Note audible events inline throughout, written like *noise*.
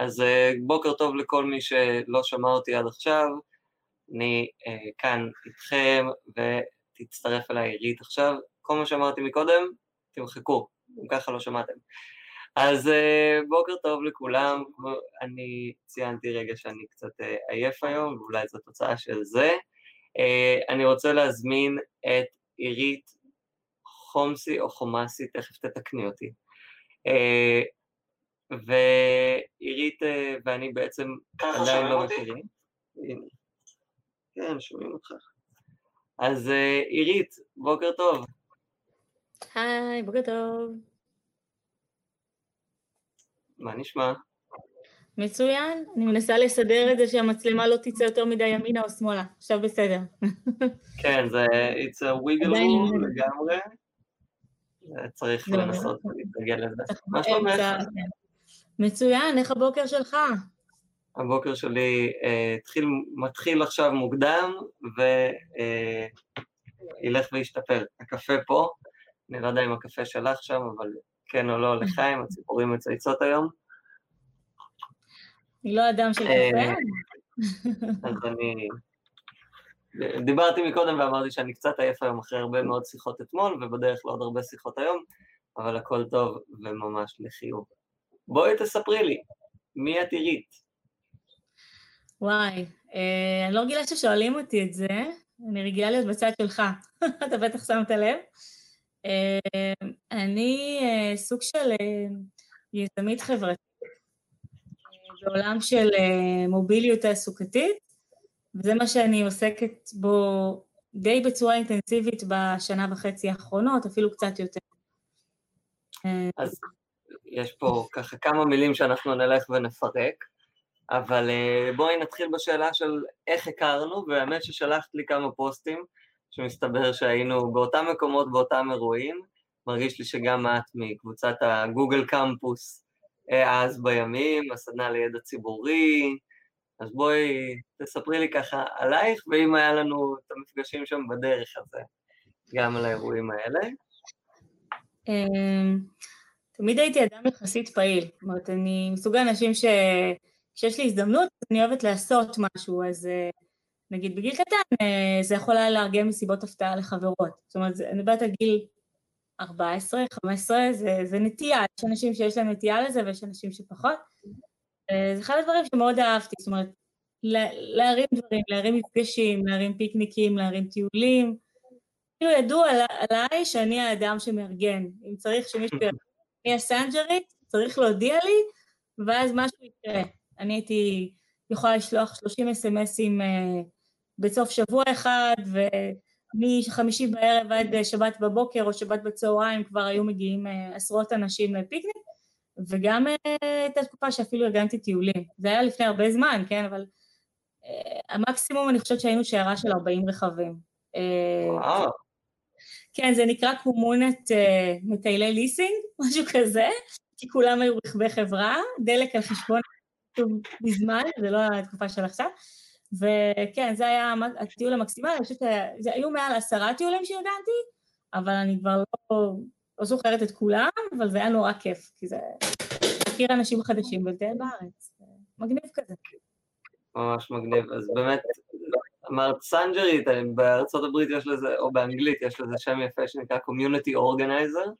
אז אה, בוקר טוב לכל מי שלא שמע אותי עד עכשיו, אני uh, כאן איתכם ותצטרף אליי עירית עכשיו. כל מה שאמרתי מקודם, תמחקו, אם ככה לא שמעתם. אז uh, בוקר טוב לכולם, אני ציינתי רגע שאני קצת uh, עייף היום, ואולי זו תוצאה של זה. Uh, אני רוצה להזמין את עירית חומסי או חומאסי, תכף תתקני אותי. ועירית uh, ואני בעצם עדיין לא מכירים. כן, שומעים אותך. אז uh, עירית, בוקר טוב. היי, בוקר טוב. מה נשמע? מצוין, אני מנסה לסדר את זה שהמצלמה לא תצא יותר מדי ימינה או שמאלה, עכשיו בסדר. כן, זה it's a wiggle room לגמרי. צריך לנסות להתרגל לזה. מה שלומך? מצוין, איך הבוקר שלך? הבוקר שלי uh, התחיל, מתחיל עכשיו מוקדם וילך uh, וישתפר. הקפה פה, אני לא יודע אם הקפה שלך שם, אבל כן או לא *laughs* לחיים, הציפורים מצייצות היום. אני לא אדם של קפה. אז אני... דיברתי מקודם ואמרתי שאני קצת עייף היום אחרי הרבה מאוד שיחות אתמול, ובדרך לעוד הרבה שיחות היום, אבל הכל טוב וממש לחיוב. בואי תספרי לי, מי את עירית? וואי, אה, אני לא רגילה ששואלים אותי את זה, אני רגילה להיות בצד שלך, *laughs* אתה בטח שמת לב. אה, אני אה, סוג של יזמית חברתית בעולם של מוביליות תעסוקתית, וזה מה שאני עוסקת בו די בצורה אינטנסיבית בשנה וחצי האחרונות, אפילו קצת יותר. אז יש פה ככה כמה מילים שאנחנו נלך ונפרק, אבל בואי נתחיל בשאלה של איך הכרנו, והאמת ששלחת לי כמה פוסטים, שמסתבר שהיינו באותם מקומות, באותם אירועים, מרגיש לי שגם את מקבוצת הגוגל קמפוס אז בימים, הסדנה לידע ציבורי, אז בואי תספרי לי ככה עלייך, ואם היה לנו את המפגשים שם בדרך הזה, גם על האירועים האלה. תמיד הייתי אדם יחסית פעיל, זאת אומרת, אני מסוג האנשים שכשיש לי הזדמנות, אני אוהבת לעשות משהו, אז נגיד בגיל קטן, זה יכול היה לארגן מסיבות הפתעה לחברות. זאת אומרת, אני מדברת על גיל 14, 15, זה, זה נטייה, יש אנשים שיש להם נטייה לזה ויש אנשים שפחות. זה אחד הדברים שמאוד אהבתי, זאת אומרת, להרים דברים, להרים מפגשים, להרים פיקניקים, להרים טיולים. כאילו ידעו על, עליי שאני האדם שמארגן. אם צריך שמישהו יארגן, אני הסנג'רית, צריך להודיע לי, ואז משהו יקרה. אני הייתי יכולה לשלוח 30 אס.אם.אסים uh, בסוף שבוע אחד, ומחמישי בערב עד שבת בבוקר או שבת בצהריים כבר היו מגיעים uh, עשרות אנשים לפיקניק, וגם הייתה תקופה שאפילו ארגנתי טיולים. זה היה לפני הרבה זמן, כן, אבל המקסימום אני חושבת שהיינו שיירה של 40 רכבים. וואו. כן, זה נקרא קומונת uh, מטיילי ליסינג, *laughs* משהו כזה, כי כולם היו רכבי חברה, דלק על חשבון מזמן, זה לא התקופה של עכשיו, וכן, זה היה הטיול המקסימלי, אני חושבת שזה היו מעל עשרה טיולים שארגנתי, אבל אני כבר לא, לא זוכרת את כולם, אבל זה היה נורא כיף, כי זה להכיר אנשים חדשים בארץ, מגניב כזה. ממש מגניב, אז באמת, אמרת סנג'רית, בארצות הברית יש לזה, או באנגלית יש לזה שם יפה שנקרא Community Organizer,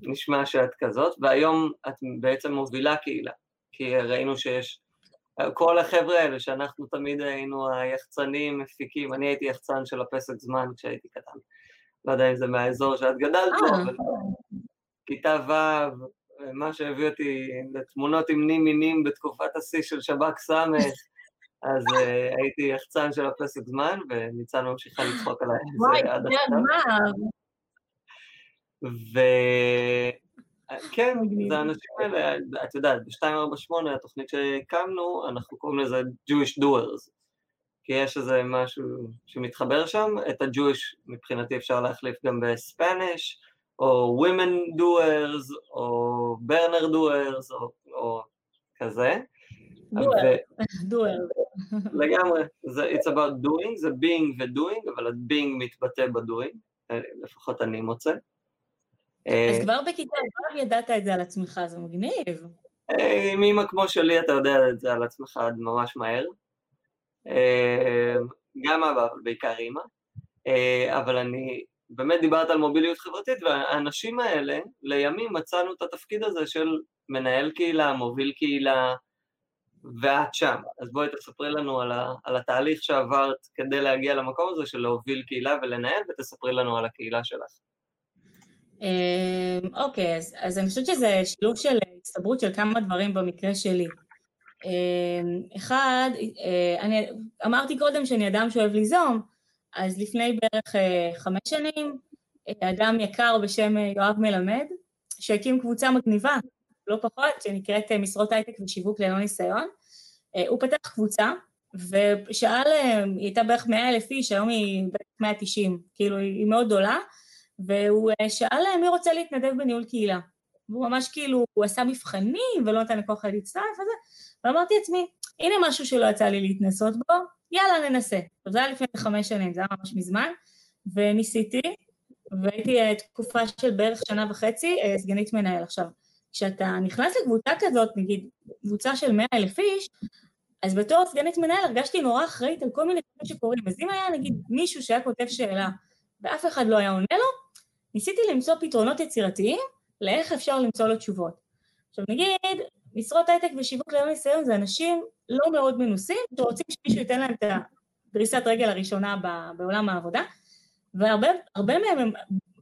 נשמע שאת כזאת, והיום את בעצם מובילה קהילה, כי ראינו שיש, כל החבר'ה האלה שאנחנו תמיד היינו היחצנים, מפיקים, אני הייתי יחצן של הפסק זמן כשהייתי קטן. לא יודע אם זה מהאזור שאת גדלת בו, אבל כיתה ו', מה שהביא אותי לתמונות עם נים מינים בתקופת השיא של שב"כ ס', אז הייתי יחצן של הפסק זמן, וניצן ממשיכה לצחוק עליי עד עכשיו. וכן, זה האנשים האלה, את יודעת, ב-248, התוכנית שהקמנו, אנחנו קוראים לזה Jewish Doers, כי יש איזה משהו שמתחבר שם, את ה-Jewish מבחינתי אפשר להחליף גם בספניש, או Women Doers, או Burner Doers, או, או כזה. דואר. לגמרי, זה it's about doing, זה being ו-doing, אבל ה-being מתבטא ב-doing, לפחות אני מוצא. אז כבר בכיתה ו' ידעת את זה על עצמך, זה מגניב. עם אימא כמו שלי אתה יודע את זה על עצמך עד ממש מהר. גם אבא, בעיקר אימא. אבל אני, באמת דיברת על מוביליות חברתית, והאנשים האלה, לימים מצאנו את התפקיד הזה של מנהל קהילה, מוביל קהילה, ואת שם. אז בואי תספרי לנו על, ה, על התהליך שעברת כדי להגיע למקום הזה של להוביל קהילה ולנהל, ותספרי לנו על הקהילה שלך. אמ, אוקיי, אז, אז אני חושבת שזה שילוב של הצטברות של כמה דברים במקרה שלי. אמ, אחד, אה, אני אמרתי קודם שאני אדם שאוהב ליזום, אז לפני בערך אה, חמש שנים, אה, אדם יקר בשם יואב מלמד, שהקים קבוצה מגניבה, לא פחות, שנקראת משרות הייטק ושיווק ללא ניסיון. הוא פתח קבוצה, ושאל, היא הייתה בערך 100 אלף איש, היום היא בערך 190, כאילו היא מאוד גדולה, והוא שאל מי רוצה להתנדב בניהול קהילה. והוא ממש כאילו, הוא עשה מבחנים ולא נתן לכל אחד להצטרף וזה, ואמרתי לעצמי, הנה משהו שלא יצא לי להתנסות בו, יאללה ננסה. זה היה לפני חמש שנים, זה היה ממש מזמן, וניסיתי, והייתי אה, תקופה של בערך שנה וחצי אה, סגנית מנהל. עכשיו, כשאתה נכנס לקבוצה כזאת, נגיד קבוצה של מאה אלף איש, אז בתור סגנית מנהל הרגשתי נורא אחראית על כל מיני דברים שקורים. אז אם היה נגיד מישהו שהיה כותב שאלה ואף אחד לא היה עונה לו, ניסיתי למצוא פתרונות יצירתיים לאיך אפשר למצוא לו תשובות. עכשיו נגיד, משרות הייטק ושיווק ללא ניסיון זה אנשים לא מאוד מנוסים, שרוצים שמישהו ייתן להם את הדריסת רגל הראשונה בעולם העבודה, והרבה מהם הם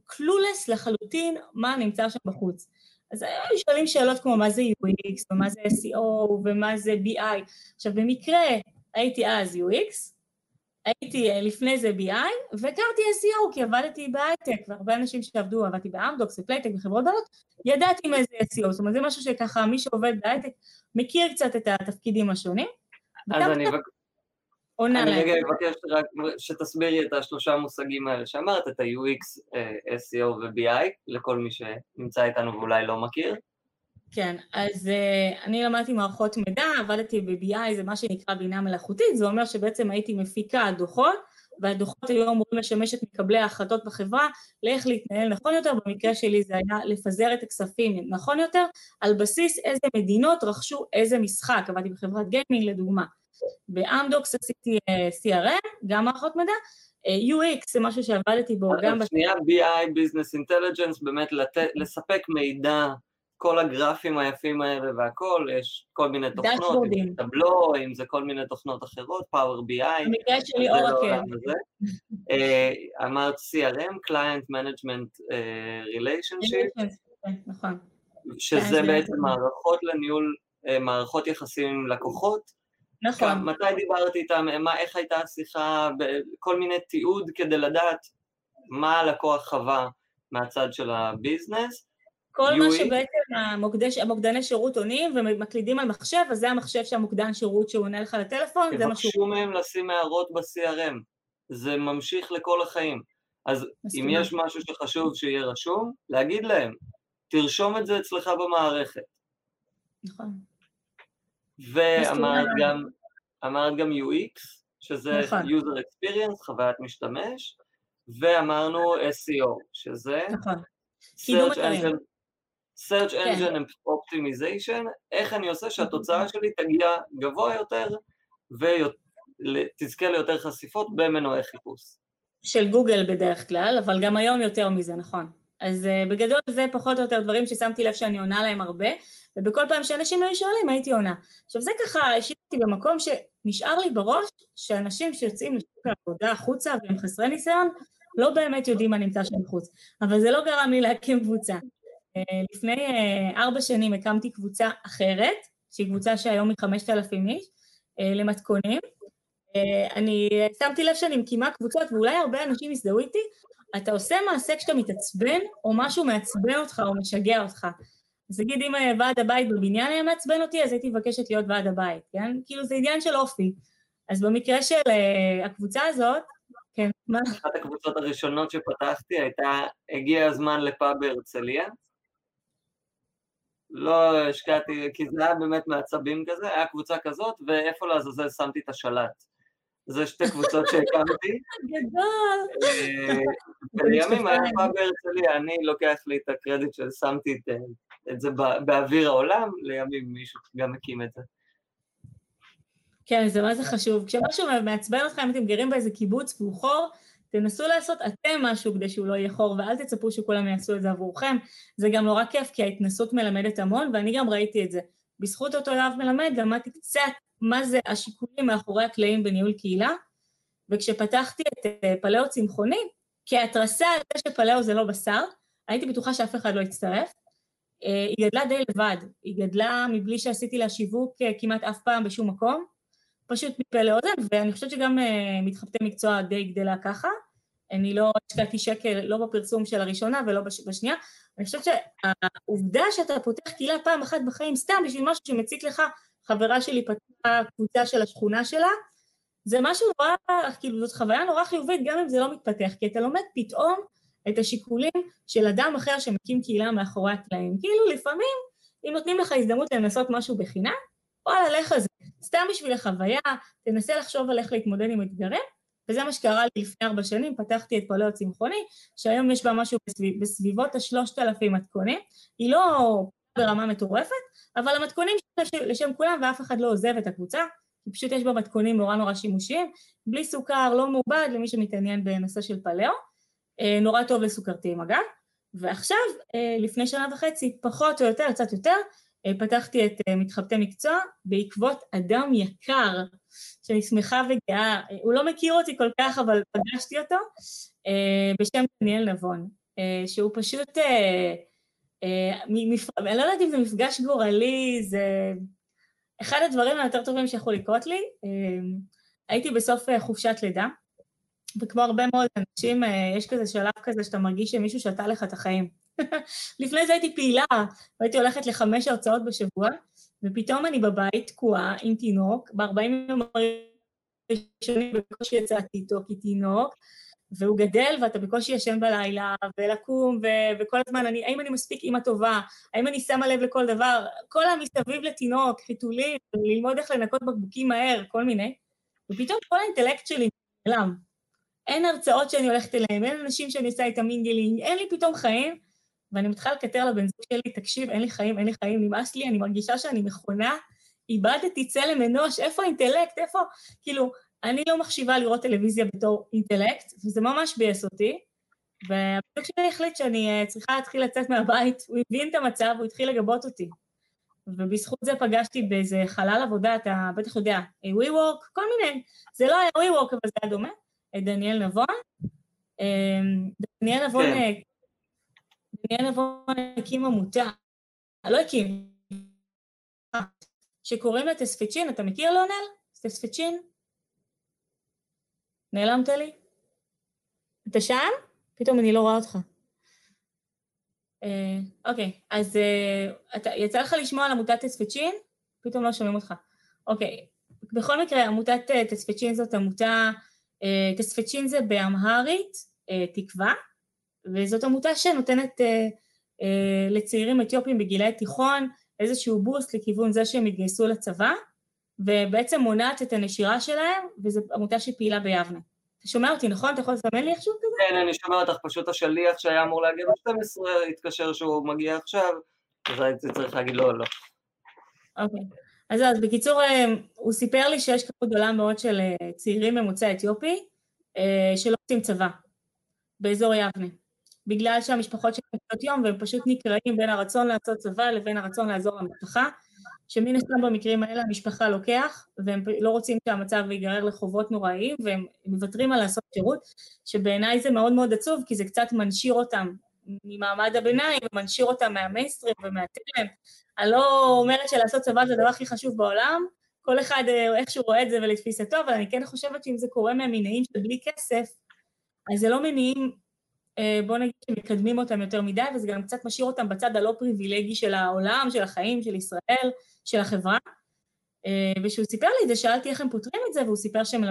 clueless לחלוטין מה נמצא שם בחוץ. אז היו שואלים שאלות כמו מה זה UX, ומה זה SEO, ומה זה BI. עכשיו במקרה הייתי אז UX, הייתי אה, לפני זה BI, והכרתי SEO כי עבדתי בהייטק, והרבה אנשים שעבדו, עבדתי באמדוקס, בפלייטק, בחברות גדולות, ידעתי מה זה SEO, זאת אומרת זה משהו שככה מי שעובד בהייטק מכיר קצת את התפקידים השונים. אז אני עונה להם. אני רגע אבקש רק שתסבירי את השלושה מושגים האלה שאמרת, את ה-UX, SEO ו-BI, לכל מי שנמצא איתנו ואולי לא מכיר. כן, אז uh, אני למדתי מערכות מידע, עבדתי ב-BI, זה מה שנקרא בינה מלאכותית, זה אומר שבעצם הייתי מפיקה דוחות, והדוחות היו אמורים לשמש את מקבלי ההחלטות בחברה לאיך להתנהל נכון יותר, במקרה שלי זה היה לפזר את הכספים נכון יותר, על בסיס איזה מדינות רכשו איזה משחק, עבדתי בחברת גיימינג לדוגמה. באמדוקס עשיתי uh, אה, CRM, גם מערכות מידע, אה, UX זה משהו שעבדתי בו גם... שנייה, BI, Business Intelligence, באמת לת... לספק מידע כל הגרפים היפים האלה והכל, יש כל מיני תוכנות, אם זה טבלו, אם זה כל מיני תוכנות אחרות, Power BI. במקרה שלי אורקל. אה, אמרת CRM, Client Management אה, Relationship. כן, נכון. שזה בעצם מערכות לניהול, אה, מערכות יחסים עם לקוחות. נכון. מתי דיברתי איתם, איך הייתה השיחה, כל מיני תיעוד כדי לדעת מה הלקוח חווה מהצד של הביזנס. כל מה שבעצם המוקדי, המוקדני שירות עונים ומקלידים על מחשב, אז זה המחשב שהמוקדן שירות שהוא עונה לך לטלפון, זה מה שהוא... תבקשו מהם לשים הערות ב-CRM, זה ממשיך לכל החיים. אז אם יש משהו שחשוב שיהיה רשום, להגיד להם, תרשום את זה אצלך במערכת. נכון. ואמרת גם, אמרת גם UX, שזה נכון. user experience, חוויית משתמש, ואמרנו SEO, שזה... נכון. search engine search כן. engine and optimization, איך אני עושה שהתוצאה שלי תגיע גבוה יותר ותזכה ליותר חשיפות במנועי חיפוש. של גוגל בדרך כלל, אבל גם היום יותר מזה, נכון. אז uh, בגדול זה פחות או יותר דברים ששמתי לב שאני עונה להם הרבה, ובכל פעם שאנשים היו שואלים הייתי עונה. עכשיו זה ככה השאיר אותי במקום שנשאר לי בראש שאנשים שיוצאים לשוק העבודה החוצה והם חסרי ניסיון, לא באמת יודעים מה נמצא שם בחוץ. אבל זה לא גרם לי להקים קבוצה. אה, לפני אה, ארבע שנים הקמתי קבוצה אחרת, שהיא קבוצה שהיום היא חמשת אלפים איש, אה, למתכונים. אני שמתי לב שאני מקימה קבוצות, ואולי הרבה אנשים יזדהו איתי, אתה עושה מעשה כשאתה מתעצבן, או משהו מעצבן אותך או משגע אותך. אז נגיד אם ועד הבית בבניין היה מעצבן אותי, אז הייתי מבקשת להיות ועד הבית, כן? כאילו זה עניין של אופי. אז במקרה של הקבוצה הזאת, כן, מה? אחת הקבוצות הראשונות שפתחתי הייתה, הגיע הזמן לפאב בהרצליה, לא השקעתי, כי זה היה באמת מעצבים כזה, היה קבוצה כזאת, ואיפה לעזאזל שמתי את השלט. זה שתי קבוצות שהקמתי. גדול. ולימים היה פעם בהרצליה, אני לוקח לי את הקרדיט ששמתי את זה באוויר העולם, לימים מישהו גם הקים את זה. כן, זה מה זה חשוב. כשמשהו מעצבן אתכם, אם אתם גרים באיזה קיבוץ והוא חור, תנסו לעשות אתם משהו כדי שהוא לא יהיה חור, ואל תצפו שכולם יעשו את זה עבורכם. זה גם נורא כיף, כי ההתנסות מלמדת המון, ואני גם ראיתי את זה. בזכות אותו יואב מלמד למדתי קצת מה זה השיקולים מאחורי הקלעים בניהול קהילה, וכשפתחתי את אה, פלאו צמחוני, כהתרסה על זה שפלאו זה לא בשר, הייתי בטוחה שאף אחד לא יצטרף. אה, היא גדלה די לבד, היא גדלה מבלי שעשיתי לה שיווק אה, כמעט אף פעם בשום מקום, פשוט מפה לאוזן, ואני חושבת שגם מתחבטי מקצוע די גדלה ככה. אני לא השקעתי שקל, לא בפרסום של הראשונה ולא בשנייה. אני חושבת שהעובדה שאתה פותח קהילה פעם אחת בחיים, סתם בשביל משהו שמציק לך, חברה שלי פתחה קבוצה של השכונה שלה, זה משהו נורא, כאילו זאת חוויה נורא חיובית גם אם זה לא מתפתח, כי אתה לומד פתאום את השיקולים של אדם אחר שמקים קהילה מאחורי הקלעים. כאילו לפעמים, אם נותנים לך הזדמנות לנסות משהו בחינם, וואלה, לך על זה. סתם בשביל החוויה, תנסה לחשוב על איך להתמודד עם אתגרים, וזה מה שקרה לי לפני ארבע שנים, פתחתי את פולאו צמחוני, שהיום יש בה משהו בסביב, בסביבות השלושת אלפים מתכונים, היא לא ברמה מטורפת, אבל המתכונים לשם כולם ואף אחד לא עוזב את הקבוצה, כי פשוט יש בה מתכונים נורא נורא שימושיים, בלי סוכר, לא מעובד, למי שמתעניין בנושא של פלאו, אה, נורא טוב לסוכרתיים אגב, ועכשיו, אה, לפני שנה וחצי, פחות או יותר, קצת יותר, פתחתי את מתחבטי מקצוע בעקבות אדם יקר, שאני שמחה וגאה, הוא לא מכיר אותי כל כך, אבל פגשתי אותו, בשם דניאל נבון, שהוא פשוט, אני לא יודעת אם זה מפגש גורלי, זה אחד הדברים היותר טובים שיכולו לקרות לי, הייתי בסוף חופשת לידה, וכמו הרבה מאוד אנשים, יש כזה שלב כזה שאתה מרגיש שמישהו שתה לך את החיים. לפני זה הייתי פעילה, והייתי הולכת לחמש הרצאות בשבוע, ופתאום אני בבית תקועה עם תינוק, ב-40 יום הראשונים בקושי יצאתי איתו כתינוק, והוא גדל ואתה בקושי ישן בלילה, ולקום, ו- וכל הזמן, אני, האם אני מספיק אימא טובה? האם אני שמה לב לכל דבר? כל המסביב לתינוק, חיתולים, ללמוד איך לנקות בקבוקים מהר, כל מיני. ופתאום כל האינטלקט שלי נעלם. אין הרצאות שאני הולכת אליהן, אין אנשים שאני עושה איתם mingling, אין לי פתאום חיים, ואני מתחילה לקטר לבן זוג שלי, תקשיב, אין לי חיים, אין לי חיים, נמאס לי, אני מרגישה שאני מכונה, איבדתי צלם אנוש, איפה האינטלקט, איפה... כאילו, אני לא מחשיבה לראות טלוויזיה בתור אינטלקט, וזה ממש ביאס אותי, והבן שלי החליט שאני אה, צריכה להתחיל לצאת מהבית, הוא הבין את המצב, הוא התחיל לגבות אותי. ובזכות זה פגשתי באיזה חלל עבודה, אתה בטח יודע, WeWork, כל מיני, זה לא היה WeWork, אבל זה היה דומה, דניאל נבון. דניאל נבון כן. דניאל נבון הקים עמותה, לא הקים, שקוראים לה טספצ'ין, אתה מכיר לאונל? טספצ'ין? נעלמת לי? אתה שם? פתאום אני לא רואה אותך. אה, אוקיי, אז אה, יצא לך לשמוע על עמותת טספצ'ין? פתאום לא שומעים אותך. אוקיי, בכל מקרה, עמותת אה, זאת עמותה, טספצ'ין זה באמהרית, תקווה, וזאת עמותה שנותנת אה, אה, לצעירים אתיופים בגילי תיכון איזשהו בוסט לכיוון זה שהם יתגייסו לצבא, ובעצם מונעת את הנשירה שלהם, וזו עמותה שפעילה ביבנה. אתה שומע אותי, נכון? אתה יכול לסמן לי איכשהו כזה? כן, אני שומע אותך, פשוט השליח שהיה אמור להגיע ב-12 התקשר שהוא מגיע עכשיו, אז הייתי צריך להגיד לא, לא. אוקיי. אז אז בקיצור, אה, הוא סיפר לי שיש כמות גדולה מאוד של אה, צעירים ממוצא אתיופי שלא עושים צבא באזור יבנה. בגלל שהמשפחות שלהם קצת יום והם פשוט נקרעים בין הרצון לעשות צבא לבין הרצון לעזור למשפחה, שמן הסתם במקרים האלה המשפחה לוקח והם לא רוצים שהמצב ייגרר לחובות נוראיים והם מוותרים על לעשות שירות, שבעיניי זה מאוד מאוד עצוב כי זה קצת מנשיר אותם ממעמד הביניים ומנשיר אותם מהמיינסטרים ומהתלם. אני לא אומרת שלעשות צבא זה הדבר הכי חשוב בעולם, כל אחד אה, איך שהוא רואה את זה ולתפיסתו, אבל אני כן חושבת שאם זה קורה מהמניעים של בלי כסף, אז זה לא מניעים בוא נגיד שמקדמים אותם יותר מדי, וזה גם קצת משאיר אותם בצד הלא פריבילגי של העולם, של החיים, של ישראל, של החברה. אה, וכשהוא סיפר לי את זה, שאלתי איך הם פותרים את זה, והוא סיפר שהם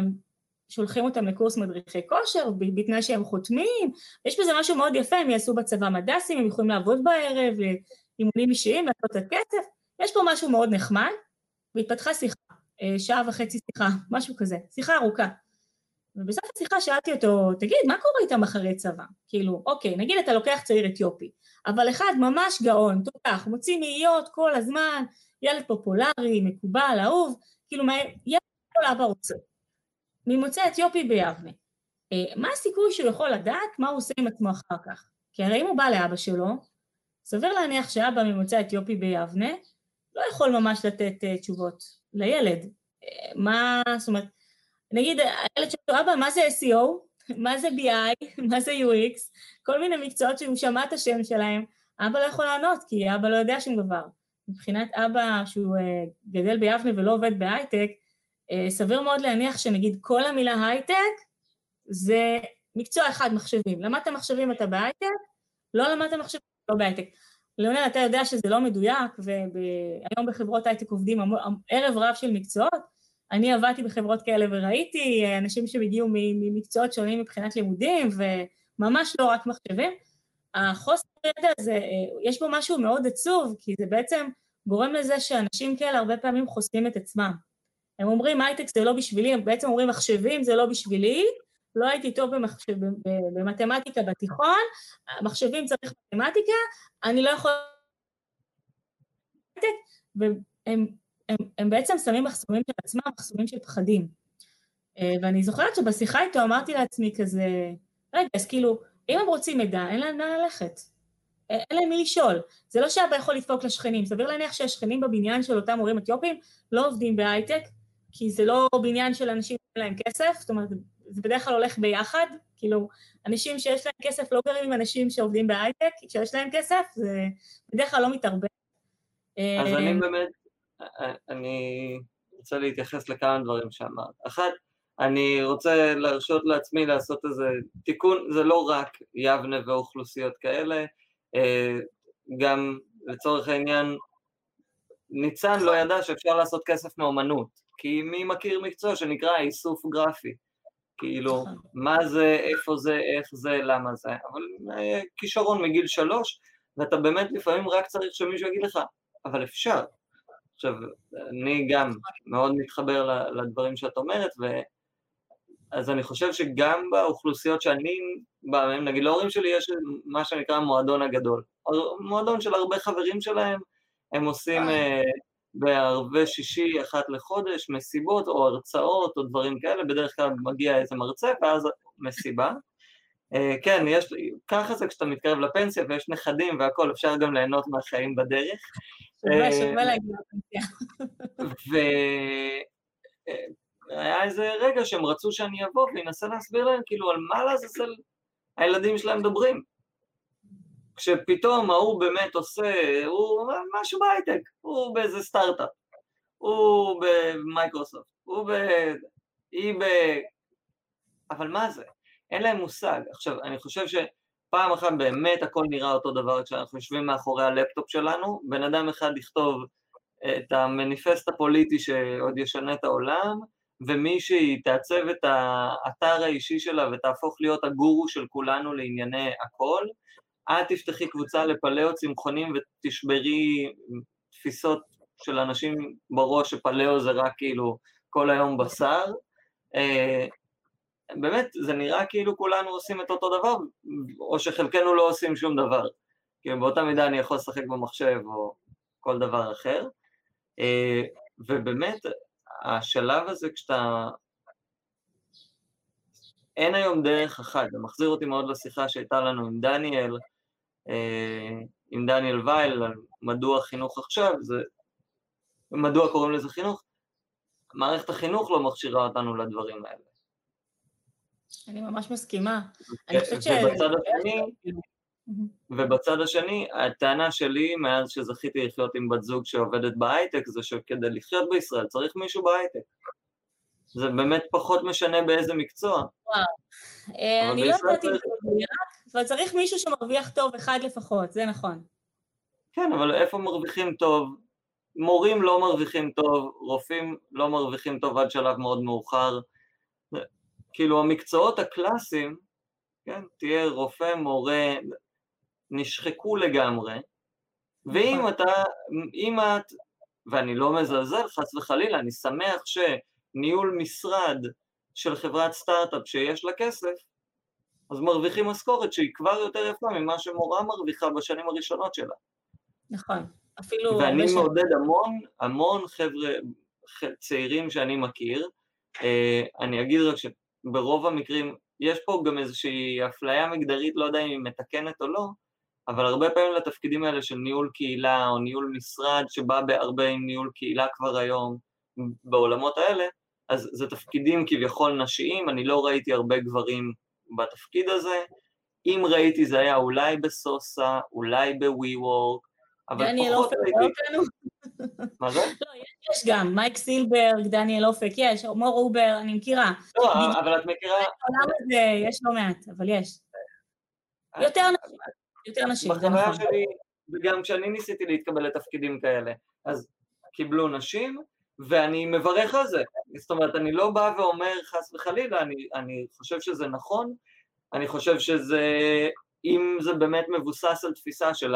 שולחים אותם לקורס מדריכי כושר, בתנאי שהם חותמים, יש בזה משהו מאוד יפה, הם יעשו בצבא מדסים, הם יכולים לעבוד בערב, אימונים אישיים, לעשות את הכסף, יש פה משהו מאוד נחמד, והתפתחה שיחה, אה, שעה וחצי שיחה, משהו כזה, שיחה ארוכה. ובסוף השיחה שאלתי אותו, תגיד, מה קורה איתם אחרי צבא? כאילו, אוקיי, נגיד אתה לוקח צעיר אתיופי, אבל אחד ממש גאון, תותח, מוציא מאיות כל הזמן, ילד פופולרי, מקובל, אהוב, כאילו, ילד כל אבא רוצה. ממוצא אתיופי ביבנה. אה, מה הסיכוי שהוא יכול לדעת מה הוא עושה עם עצמו אחר כך? כי הרי אם הוא בא לאבא שלו, סביר להניח שאבא ממוצא אתיופי ביבנה לא יכול ממש לתת uh, תשובות לילד. Uh, מה, זאת אומרת, נגיד הילד שלו, אבא, מה זה SEO? *laughs* מה זה BI? *laughs* מה זה UX? כל מיני מקצועות שהוא שמע את השם שלהם, אבא לא יכול לענות, כי אבא לא יודע שום דבר. מבחינת אבא שהוא אה, גדל ביבנה ולא עובד בהייטק, אה, סביר מאוד להניח שנגיד כל המילה הייטק זה מקצוע אחד מחשבים. למדת מחשבים אתה בהייטק? לא למדת מחשבים, לא בהייטק. ליאונל, אתה יודע שזה לא מדויק, והיום בחברות הייטק עובדים ערב רב של מקצועות. אני עבדתי בחברות כאלה וראיתי אנשים שהגיעו ממקצועות שונים מבחינת לימודים, וממש לא רק מחשבים. החוסר ידע הזה, יש בו משהו מאוד עצוב, כי זה בעצם גורם לזה שאנשים כאלה הרבה פעמים חוסמים את עצמם. הם אומרים הייטק זה לא בשבילי, הם בעצם אומרים מחשבים זה לא בשבילי, לא הייתי טוב במחשב, במתמטיקה בתיכון, מחשבים צריך מתמטיקה, אני לא יכול... והם הם, הם בעצם שמים מחסומים של עצמם, מחסומים של פחדים. אה, ואני זוכרת שבשיחה איתו אמרתי לעצמי כזה, רגע, אז כאילו, אם הם רוצים מידע, אין להם לאן ללכת. אה, אין להם מי לשאול. זה לא שאבא יכול לדפוק לשכנים, סביר להניח שהשכנים בבניין של אותם הורים אתיופים לא עובדים בהייטק, כי זה לא בניין של אנשים שאין להם כסף, זאת אומרת, זה בדרך כלל הולך ביחד, כאילו, אנשים שיש להם כסף לא גרים עם אנשים שעובדים בהייטק, כשיש להם כסף זה בדרך כלל לא מתערבב. אז אני אה, באמת, אני רוצה להתייחס לכמה דברים שאמרת. אחת, אני רוצה להרשות לעצמי לעשות איזה תיקון, זה לא רק יבנה ואוכלוסיות כאלה, אה, גם לצורך העניין, ניצן לא ידע שאפשר לעשות כסף מאומנות, כי מי מכיר מקצוע שנקרא איסוף גרפי? כאילו, נכון. מה זה, איפה זה, איך זה, למה זה, אבל אה, כישרון מגיל שלוש, ואתה באמת לפעמים רק צריך שמישהו יגיד לך, אבל אפשר. עכשיו, אני גם מאוד מתחבר לדברים שאת אומרת, ו... אז אני חושב שגם באוכלוסיות שאני בא מהן, נגיד להורים שלי יש מה שנקרא מועדון הגדול. מועדון של הרבה חברים שלהם, הם עושים אה, בערבי שישי אחת לחודש, מסיבות או הרצאות או דברים כאלה, בדרך כלל מגיע איזה מרצה ואז מסיבה. Uh, כן, יש, ככה זה כשאתה מתקרב לפנסיה ויש נכדים והכול, אפשר גם ליהנות מהחיים בדרך. שווה, לפנסיה. והיה אה, איזה רגע שהם רצו שאני אבוא ואנסה להסביר להם כאילו על מה לעזאזל הילדים שלהם מדברים. כשפתאום ההוא באמת עושה, הוא משהו בהייטק, הוא באיזה סטארט-אפ, הוא במייקרוסופט, הוא ב... היא ב... אבל מה זה? אין להם מושג. עכשיו, אני חושב שפעם אחת באמת הכל נראה אותו דבר כשאנחנו יושבים מאחורי הלפטופ שלנו, בן אדם אחד יכתוב את המניפסט הפוליטי שעוד ישנה את העולם, ומישהי תעצב את האתר האישי שלה ותהפוך להיות הגורו של כולנו לענייני הכל, את תפתחי קבוצה לפלאו צמחונים ותשברי תפיסות של אנשים בראש שפלאו זה רק כאילו כל היום בשר. באמת, זה נראה כאילו כולנו עושים את אותו דבר, או שחלקנו לא עושים שום דבר. כאילו באותה מידה אני יכול לשחק במחשב או כל דבר אחר. אה, ובאמת, השלב הזה כשאתה... אין היום דרך אחת, זה מחזיר אותי מאוד לשיחה שהייתה לנו עם דניאל, אה, עם דניאל וייל על מדוע חינוך עכשיו, זה, מדוע קוראים לזה חינוך? מערכת החינוך לא מכשירה אותנו לדברים האלה. אני ממש מסכימה. אני חושבת ש... ובצד השני, ובצד השני, הטענה שלי, מאז שזכיתי לחיות עם בת זוג שעובדת בהייטק, זה שכדי לחיות בישראל צריך מישהו בהייטק. זה באמת פחות משנה באיזה מקצוע. וואו. אה, אני לא יודעת אם זה מדויק, אבל צריך מישהו שמרוויח טוב אחד לפחות, זה נכון. כן, אבל איפה מרוויחים טוב? מורים לא מרוויחים טוב, רופאים לא מרוויחים טוב עד שלב מאוד מאוחר. כאילו המקצועות הקלאסיים, כן, תהיה רופא, מורה, נשחקו לגמרי, ואם נכון. אתה, אם את, ואני לא מזלזל חס וחלילה, אני שמח שניהול משרד של חברת סטארט-אפ שיש לה כסף, אז מרוויחים משכורת שהיא כבר יותר יפה ממה שמורה מרוויחה בשנים הראשונות שלה. נכון, אפילו... ואני מעודד המון, המון חבר'ה צעירים שאני מכיר, אה, אני אגיד רק שברוב המקרים יש פה גם איזושהי אפליה מגדרית, לא יודע אם היא מתקנת או לא, אבל הרבה פעמים לתפקידים האלה של ניהול קהילה או ניהול משרד שבא בהרבה עם ניהול קהילה כבר היום בעולמות האלה, אז זה תפקידים כביכול נשיים, אני לא ראיתי הרבה גברים בתפקיד הזה, אם ראיתי זה היה אולי בסוסה, אולי בווי וורק, אבל פחות ראיתי... מה זה? לא, יש גם, מייק סילברג, דניאל אופק, יש, מור אובר, אני מכירה. לא, אבל את מכירה... בעולם הזה יש לא מעט, אבל יש. אה, יותר נשים, יותר נשים, זה נכון. שלי, וגם כשאני ניסיתי להתקבל לתפקידים כאלה, אז קיבלו נשים, ואני מברך על זה. זאת אומרת, אני לא בא ואומר חס וחלילה, אני, אני חושב שזה נכון, אני חושב שזה, אם זה באמת מבוסס על תפיסה של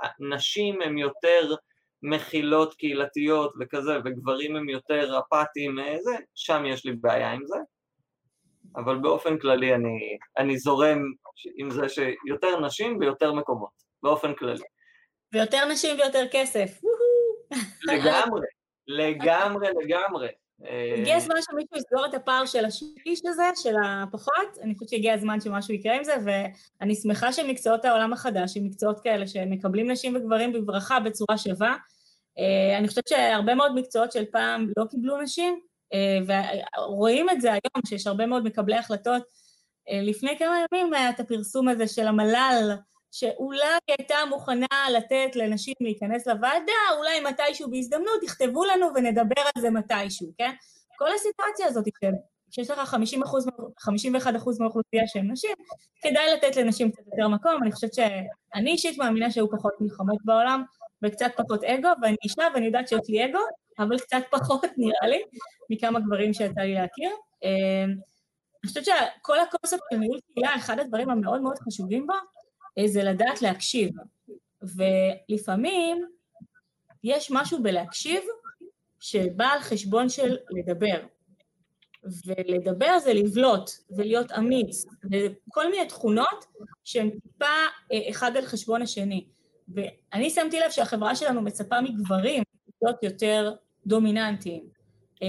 הנשים הן יותר מכילות קהילתיות וכזה, וגברים הם יותר אפאתיים, אה, זה, שם יש לי בעיה עם זה. אבל באופן כללי אני, אני זורם עם זה שיותר נשים ויותר מקומות, באופן כללי. ויותר נשים ויותר כסף. לגמרי, לגמרי, לגמרי. הגיע הזמן שמישהו יסגור את הפער של השליש הזה, של הפחות, אני חושבת שהגיע הזמן שמשהו יקרה עם זה, ואני שמחה שמקצועות העולם החדש, עם מקצועות כאלה שמקבלים נשים וגברים בברכה בצורה שווה. אה, אני חושבת שהרבה מאוד מקצועות של פעם לא קיבלו נשים, אה, ורואים את זה היום, שיש הרבה מאוד מקבלי החלטות. אה, לפני כמה ימים היה את הפרסום הזה של המל"ל, שאולי הייתה מוכנה לתת לנשים להיכנס לוועדה, אולי מתישהו בהזדמנות, יכתבו לנו ונדבר על זה מתישהו, כן? כל הסיטואציה הזאת, שיש לך 50 אחוז, 51 אחוז מהאוכלוסייה שהן נשים, כדאי לתת לנשים קצת יותר מקום. אני חושבת שאני אישית מאמינה שהיו פחות מלחמות בעולם, וקצת פחות אגו, ואני אישה ואני יודעת שיש לי אגו, אבל קצת פחות נראה לי, מכמה גברים שיצא לי להכיר. אמ, אני חושבת שכל הקונספט של ניהול קהילה, אחד הדברים המאוד מאוד חשובים בו, אה, זה לדעת להקשיב. ולפעמים יש משהו בלהקשיב שבא על חשבון של לדבר. ולדבר זה לבלוט ולהיות אמיץ, וכל מיני תכונות שהן טיפה אה, אחד על חשבון השני. ואני שמתי לב שהחברה שלנו מצפה מגברים להיות יותר דומיננטיים,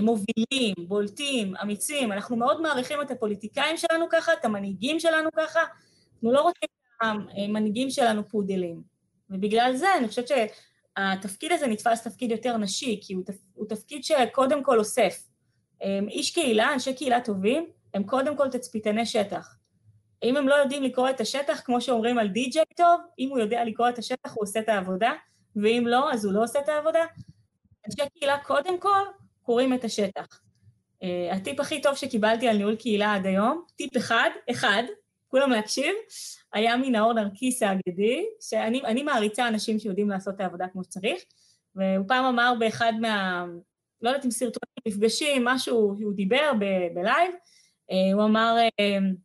מובילים, בולטים, אמיצים, אנחנו מאוד מעריכים את הפוליטיקאים שלנו ככה, את המנהיגים שלנו ככה, אנחנו לא רוצים המנהיגים שלנו פודלים. ובגלל זה אני חושבת שהתפקיד הזה נתפס תפקיד יותר נשי, כי הוא, תפ... הוא תפקיד שקודם כל אוסף. איש קהילה, אנשי קהילה טובים, הם קודם כל תצפיתני שטח. אם הם לא יודעים לקרוא את השטח, כמו שאומרים על די-ג'יי טוב, אם הוא יודע לקרוא את השטח, הוא עושה את העבודה, ואם לא, אז הוא לא עושה את העבודה. אנשי קהילה קודם כל קוראים את השטח. Uh, הטיפ הכי טוב שקיבלתי על ניהול קהילה עד היום, טיפ אחד, אחד, כולם להקשיב, היה מנאור נרקיס האגדי, שאני מעריצה אנשים שיודעים לעשות את העבודה כמו שצריך, והוא פעם אמר באחד מה... לא יודעת אם סרטונים, מפגשים, משהו שהוא דיבר בלייב, uh, הוא אמר, uh,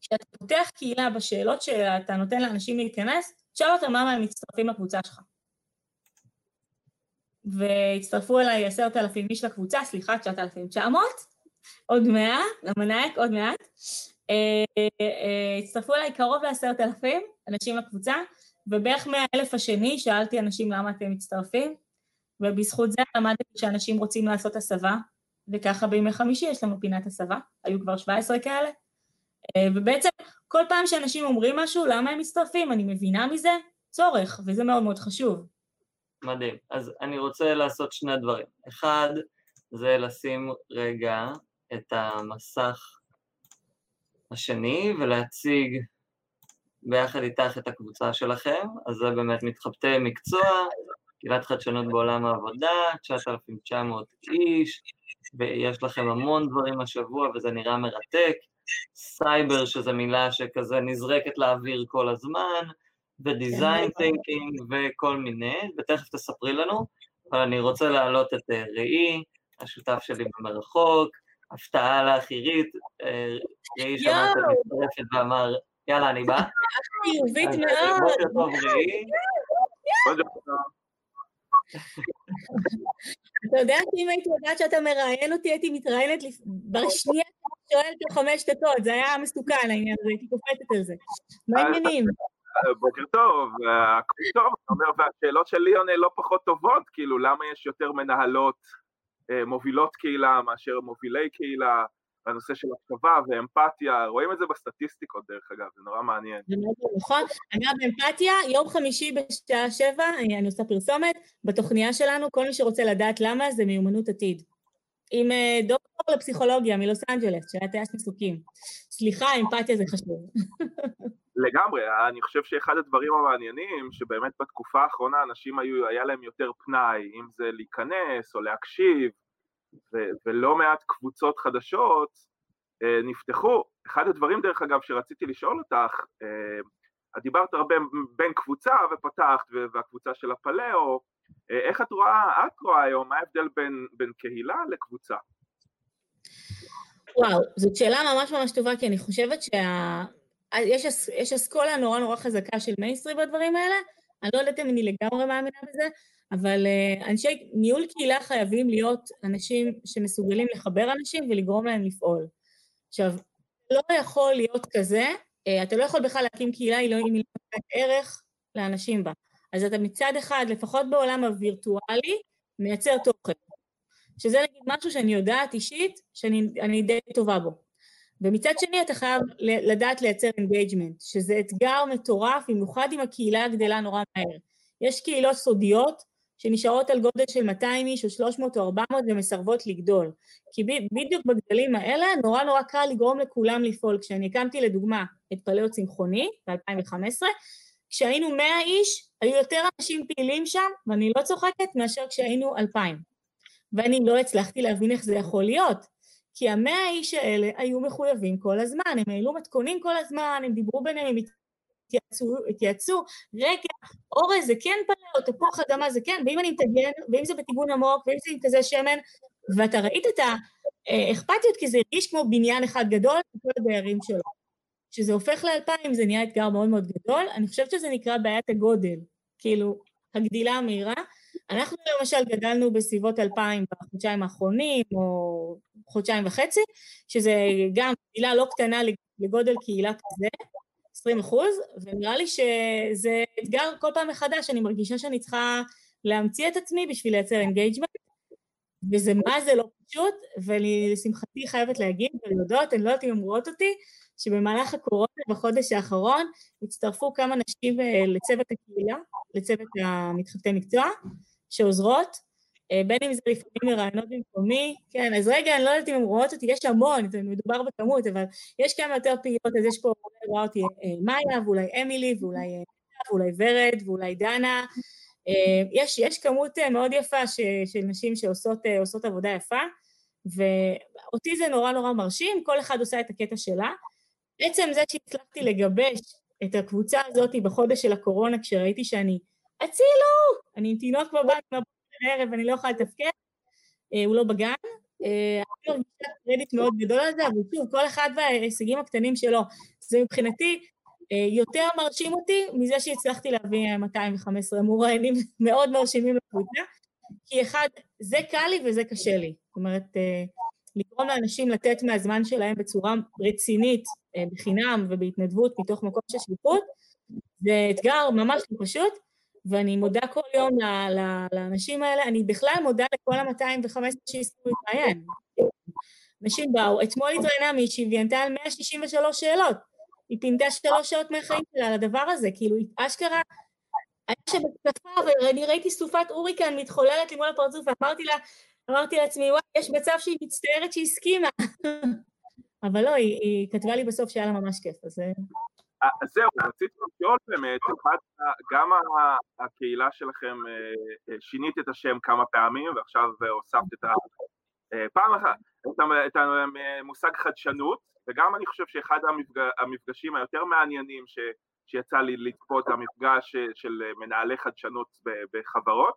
כשאתה פותח קהילה בשאלות שאתה נותן לאנשים להיכנס, תשאל אותם למה הם מצטרפים לקבוצה שלך. והצטרפו אליי עשרת אלפים איש לקבוצה, סליחה, תשעת אלפים תשע מאות, עוד מאה, למנהק עוד מעט. אה, אה, הצטרפו אליי קרוב לעשרת אלפים אנשים לקבוצה, ובערך מאה אלף השני שאלתי אנשים למה אתם מצטרפים, ובזכות זה למדתי שאנשים רוצים לעשות הסבה, וככה בימי חמישי יש לנו פינת הסבה, היו כבר 17 כאלה, אה, ובעצם כל פעם שאנשים אומרים משהו, למה הם מצטרפים? אני מבינה מזה צורך, וזה מאוד מאוד חשוב. מדהים. אז אני רוצה לעשות שני דברים. אחד, זה לשים רגע את המסך השני ולהציג ביחד איתך את הקבוצה שלכם, אז זה באמת מתחבטי מקצוע, קהילת חדשנות בעולם העבודה, 9,900 איש, ויש לכם המון דברים השבוע וזה נראה מרתק. סייבר, שזו מילה שכזה נזרקת לאוויר כל הזמן, ודיזיין תינקינג וכל מיני, ותכף תספרי לנו, אבל אני רוצה להעלות את אה, ראי, השותף שלי במרחוק, הפתעה לאחירית, אה, ראי שמע את המצטרפת ואמר, יאללה, אני בא. *laughs* חיובית מאוד. בוקר טוב, ראי. אתה יודע שאם הייתי יודעת שאתה מראיין אותי, הייתי מתראיינת בשנייה שאתה שואל תוך חמש דקות, זה היה מסוכן העניין הזה, הייתי קופצת על זה. מה העניינים? בוקר טוב, הכל טוב, אתה אומר, והשאלות של ליאון לא פחות טובות, כאילו, למה יש יותר מנהלות אה, מובילות קהילה מאשר מובילי קהילה, והנושא של הקשבה ואמפתיה, רואים את זה בסטטיסטיקות דרך אגב, זה נורא מעניין. זה מאוד נכון. אגב, אמפתיה, יום חמישי בשעה שבע, אני עושה פרסומת, בתוכניה שלנו, כל מי שרוצה לדעת למה, זה מיומנות עתיד. עם אה, דוקטור לפסיכולוגיה מלוס אנג'לס, שהיה טייס מסוקים. סליחה, אמפתיה זה חשוב. *laughs* לגמרי, אני חושב שאחד הדברים המעניינים, שבאמת בתקופה האחרונה אנשים היו, היה להם יותר פנאי, אם זה להיכנס או להקשיב, ו- ולא מעט קבוצות חדשות אה, נפתחו. אחד הדברים, דרך אגב, שרציתי לשאול אותך, אה, דיברת הרבה בין קבוצה ופתחת, והקבוצה של הפלאו, אה, איך את רואה, את רואה היום, מה ההבדל בין, בין קהילה לקבוצה? וואו, זאת שאלה ממש ממש טובה, כי אני חושבת שה... יש, יש אסכולה נורא נורא חזקה של מיינסטרי בדברים האלה, אני לא יודעת אם אני לגמרי מאמינה בזה, אבל אה, אנשי ניהול קהילה חייבים להיות אנשים שמסוגלים לחבר אנשים ולגרום להם לפעול. עכשיו, לא יכול להיות כזה, אה, אתה לא יכול בכלל להקים קהילה אם היא לא נותנת ערך לאנשים בה. אז אתה מצד אחד, לפחות בעולם הווירטואלי, מייצר תוכן. שזה נגיד משהו שאני יודעת אישית, שאני די טובה בו. ומצד שני אתה חייב לדעת לייצר engagement, שזה אתגר מטורף, במיוחד אם הקהילה גדלה נורא מהר. יש קהילות סודיות שנשארות על גודל של 200 איש או 300 או 400 ומסרבות לגדול. כי בדיוק בגדלים האלה נורא נורא קל לגרום לכולם לפעול. כשאני הקמתי לדוגמה את פליאו צמחוני ב-2015, כשהיינו 100 איש, היו יותר אנשים פעילים שם, ואני לא צוחקת, מאשר כשהיינו 2,000. ואני לא הצלחתי להבין איך זה יכול להיות. כי המאה האיש האלה היו מחויבים כל הזמן, הם העלו מתכונים כל הזמן, הם דיברו ביניהם, הם התייעצו, התייעצו, רגע, אורז זה כן פלאו, תפוח אדמה זה כן, ואם אני מתגן, ואם זה בטיגון עמוק, ואם זה עם כזה שמן, ואתה ראית את האכפתיות, כי זה הרגיש כמו בניין אחד גדול, כל הדיירים שלו. כשזה הופך לאלפיים זה נהיה אתגר מאוד מאוד גדול, אני חושבת שזה נקרא בעיית הגודל, כאילו, הגדילה המהירה. אנחנו למשל גדלנו בסביבות אלפיים בחודשיים האחרונים, או חודשיים וחצי, שזה גם קהילה לא קטנה לגודל קהילה כזה, 20 אחוז, ונראה לי שזה אתגר כל פעם מחדש, אני מרגישה שאני צריכה להמציא את עצמי בשביל לייצר engagement, וזה מה זה לא פשוט, ואני לשמחתי חייבת להגיד ולהודות, אני לא יודעת אם הן רואות אותי, שבמהלך הקורונה בחודש האחרון הצטרפו כמה נשים אה, לצוות הקהילה, לצוות המתחבטי מקצוע, שעוזרות, אה, בין אם זה לפעמים מרעיונות במקומי, כן, אז רגע, אני לא יודעת אם הן רואות אותי, יש המון, זה מדובר בכמות, אבל יש כמה יותר פעילות, אז יש פה, רואה אותי אה, מאיה, ואולי אמילי, ואולי ואולי ורד, ואולי דנה. יש, יש כמות מאוד יפה ש, של נשים שעושות עבודה יפה, ואותי זה נורא נורא מרשים, כל אחד עושה את הקטע שלה. עצם זה שהצלחתי לגבש את הקבוצה הזאת בחודש של הקורונה, כשראיתי שאני, הצילו! אני עם תינוק בבית לערב, אני לא יכולה לתפקד, אה, הוא לא בגן. אה, אני מרגישה קרדיט מאוד גדול על זה, אבל שוב, כל אחד וההישגים הקטנים שלו. זה מבחינתי אה, יותר מרשים אותי מזה שהצלחתי להביא 215 מוראיינים *laughs* מאוד מרשימים לקבוצה, כי אחד, זה קל לי וזה קשה לי. זאת אומרת, לגרום לאנשים לתת מהזמן שלהם בצורה רצינית, בחינם ובהתנדבות מתוך מקום של שליחות, זה אתגר ממש לא פשוט, ואני מודה כל יום לאנשים האלה, אני בכלל מודה לכל ה-215 שהסכימו להתראיין. אנשים באו, אתמול התראיינה מישהי והיא ענתה על 163 שאלות. היא פינתה שלוש שעות מהחיים שלה על הדבר הזה, כאילו, אשכרה, היה שם בתקפה, ואני ראיתי סופת הוריקן מתחוללת לי מול הפרצוף, ואמרתי לה, אמרתי לעצמי, וואי, יש מצב שהיא מצטערת שהיא הסכימה. *laughs* אבל לא, היא, היא כתבה לי בסוף שהיה לה ממש כיף, אז... אה. אה, זהו, רציתי לשאול באמת, גם הקהילה שלכם, אה, שינית את השם כמה פעמים, ועכשיו הוספת את ה... פעם אחת, את המושג חדשנות, וגם אני חושב שאחד המפגשים היותר מעניינים ש, שיצא לי לצפות, המפגש של מנהלי חדשנות בחברות,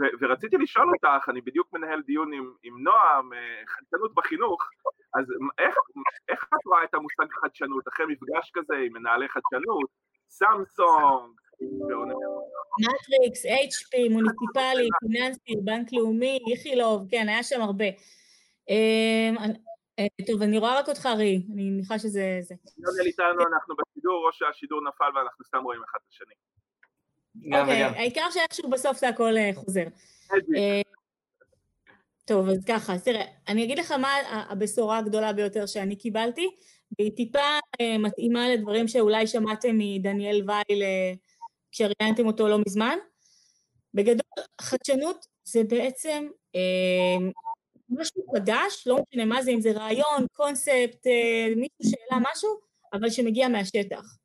ו- ורציתי לשאול אותך, אני בדיוק מנהל דיון עם, עם נועם, אה, חדשנות בחינוך, אז איך, איך את רואה את המושג חדשנות, אחרי מפגש כזה עם מנהלי חדשנות, סמסונג, מטריקס, HP, מוניציפלי, פיננסי, בנק לאומי, איכילוב, כן, היה שם הרבה. אמ, אה, טוב, אני רואה רק אותך, רי, אני מניחה שזה... יוני איתנו, אנחנו בשידור, או שהשידור נפל ואנחנו סתם רואים אחד את השני. אוקיי, העיקר שאיכשהו בסוף זה הכל אה, חוזר. אה, טוב, אז ככה, אז תראה, אני אגיד לך מה הבשורה הגדולה ביותר שאני קיבלתי, והיא טיפה מתאימה לדברים שאולי שמעתם מדניאל וייל כשראיינתם אותו לא מזמן. בגדול, חדשנות זה בעצם משהו חדש, לא משנה מה זה, אם זה רעיון, קונספט, אה, מישהו שאלה משהו, אבל שמגיע מהשטח.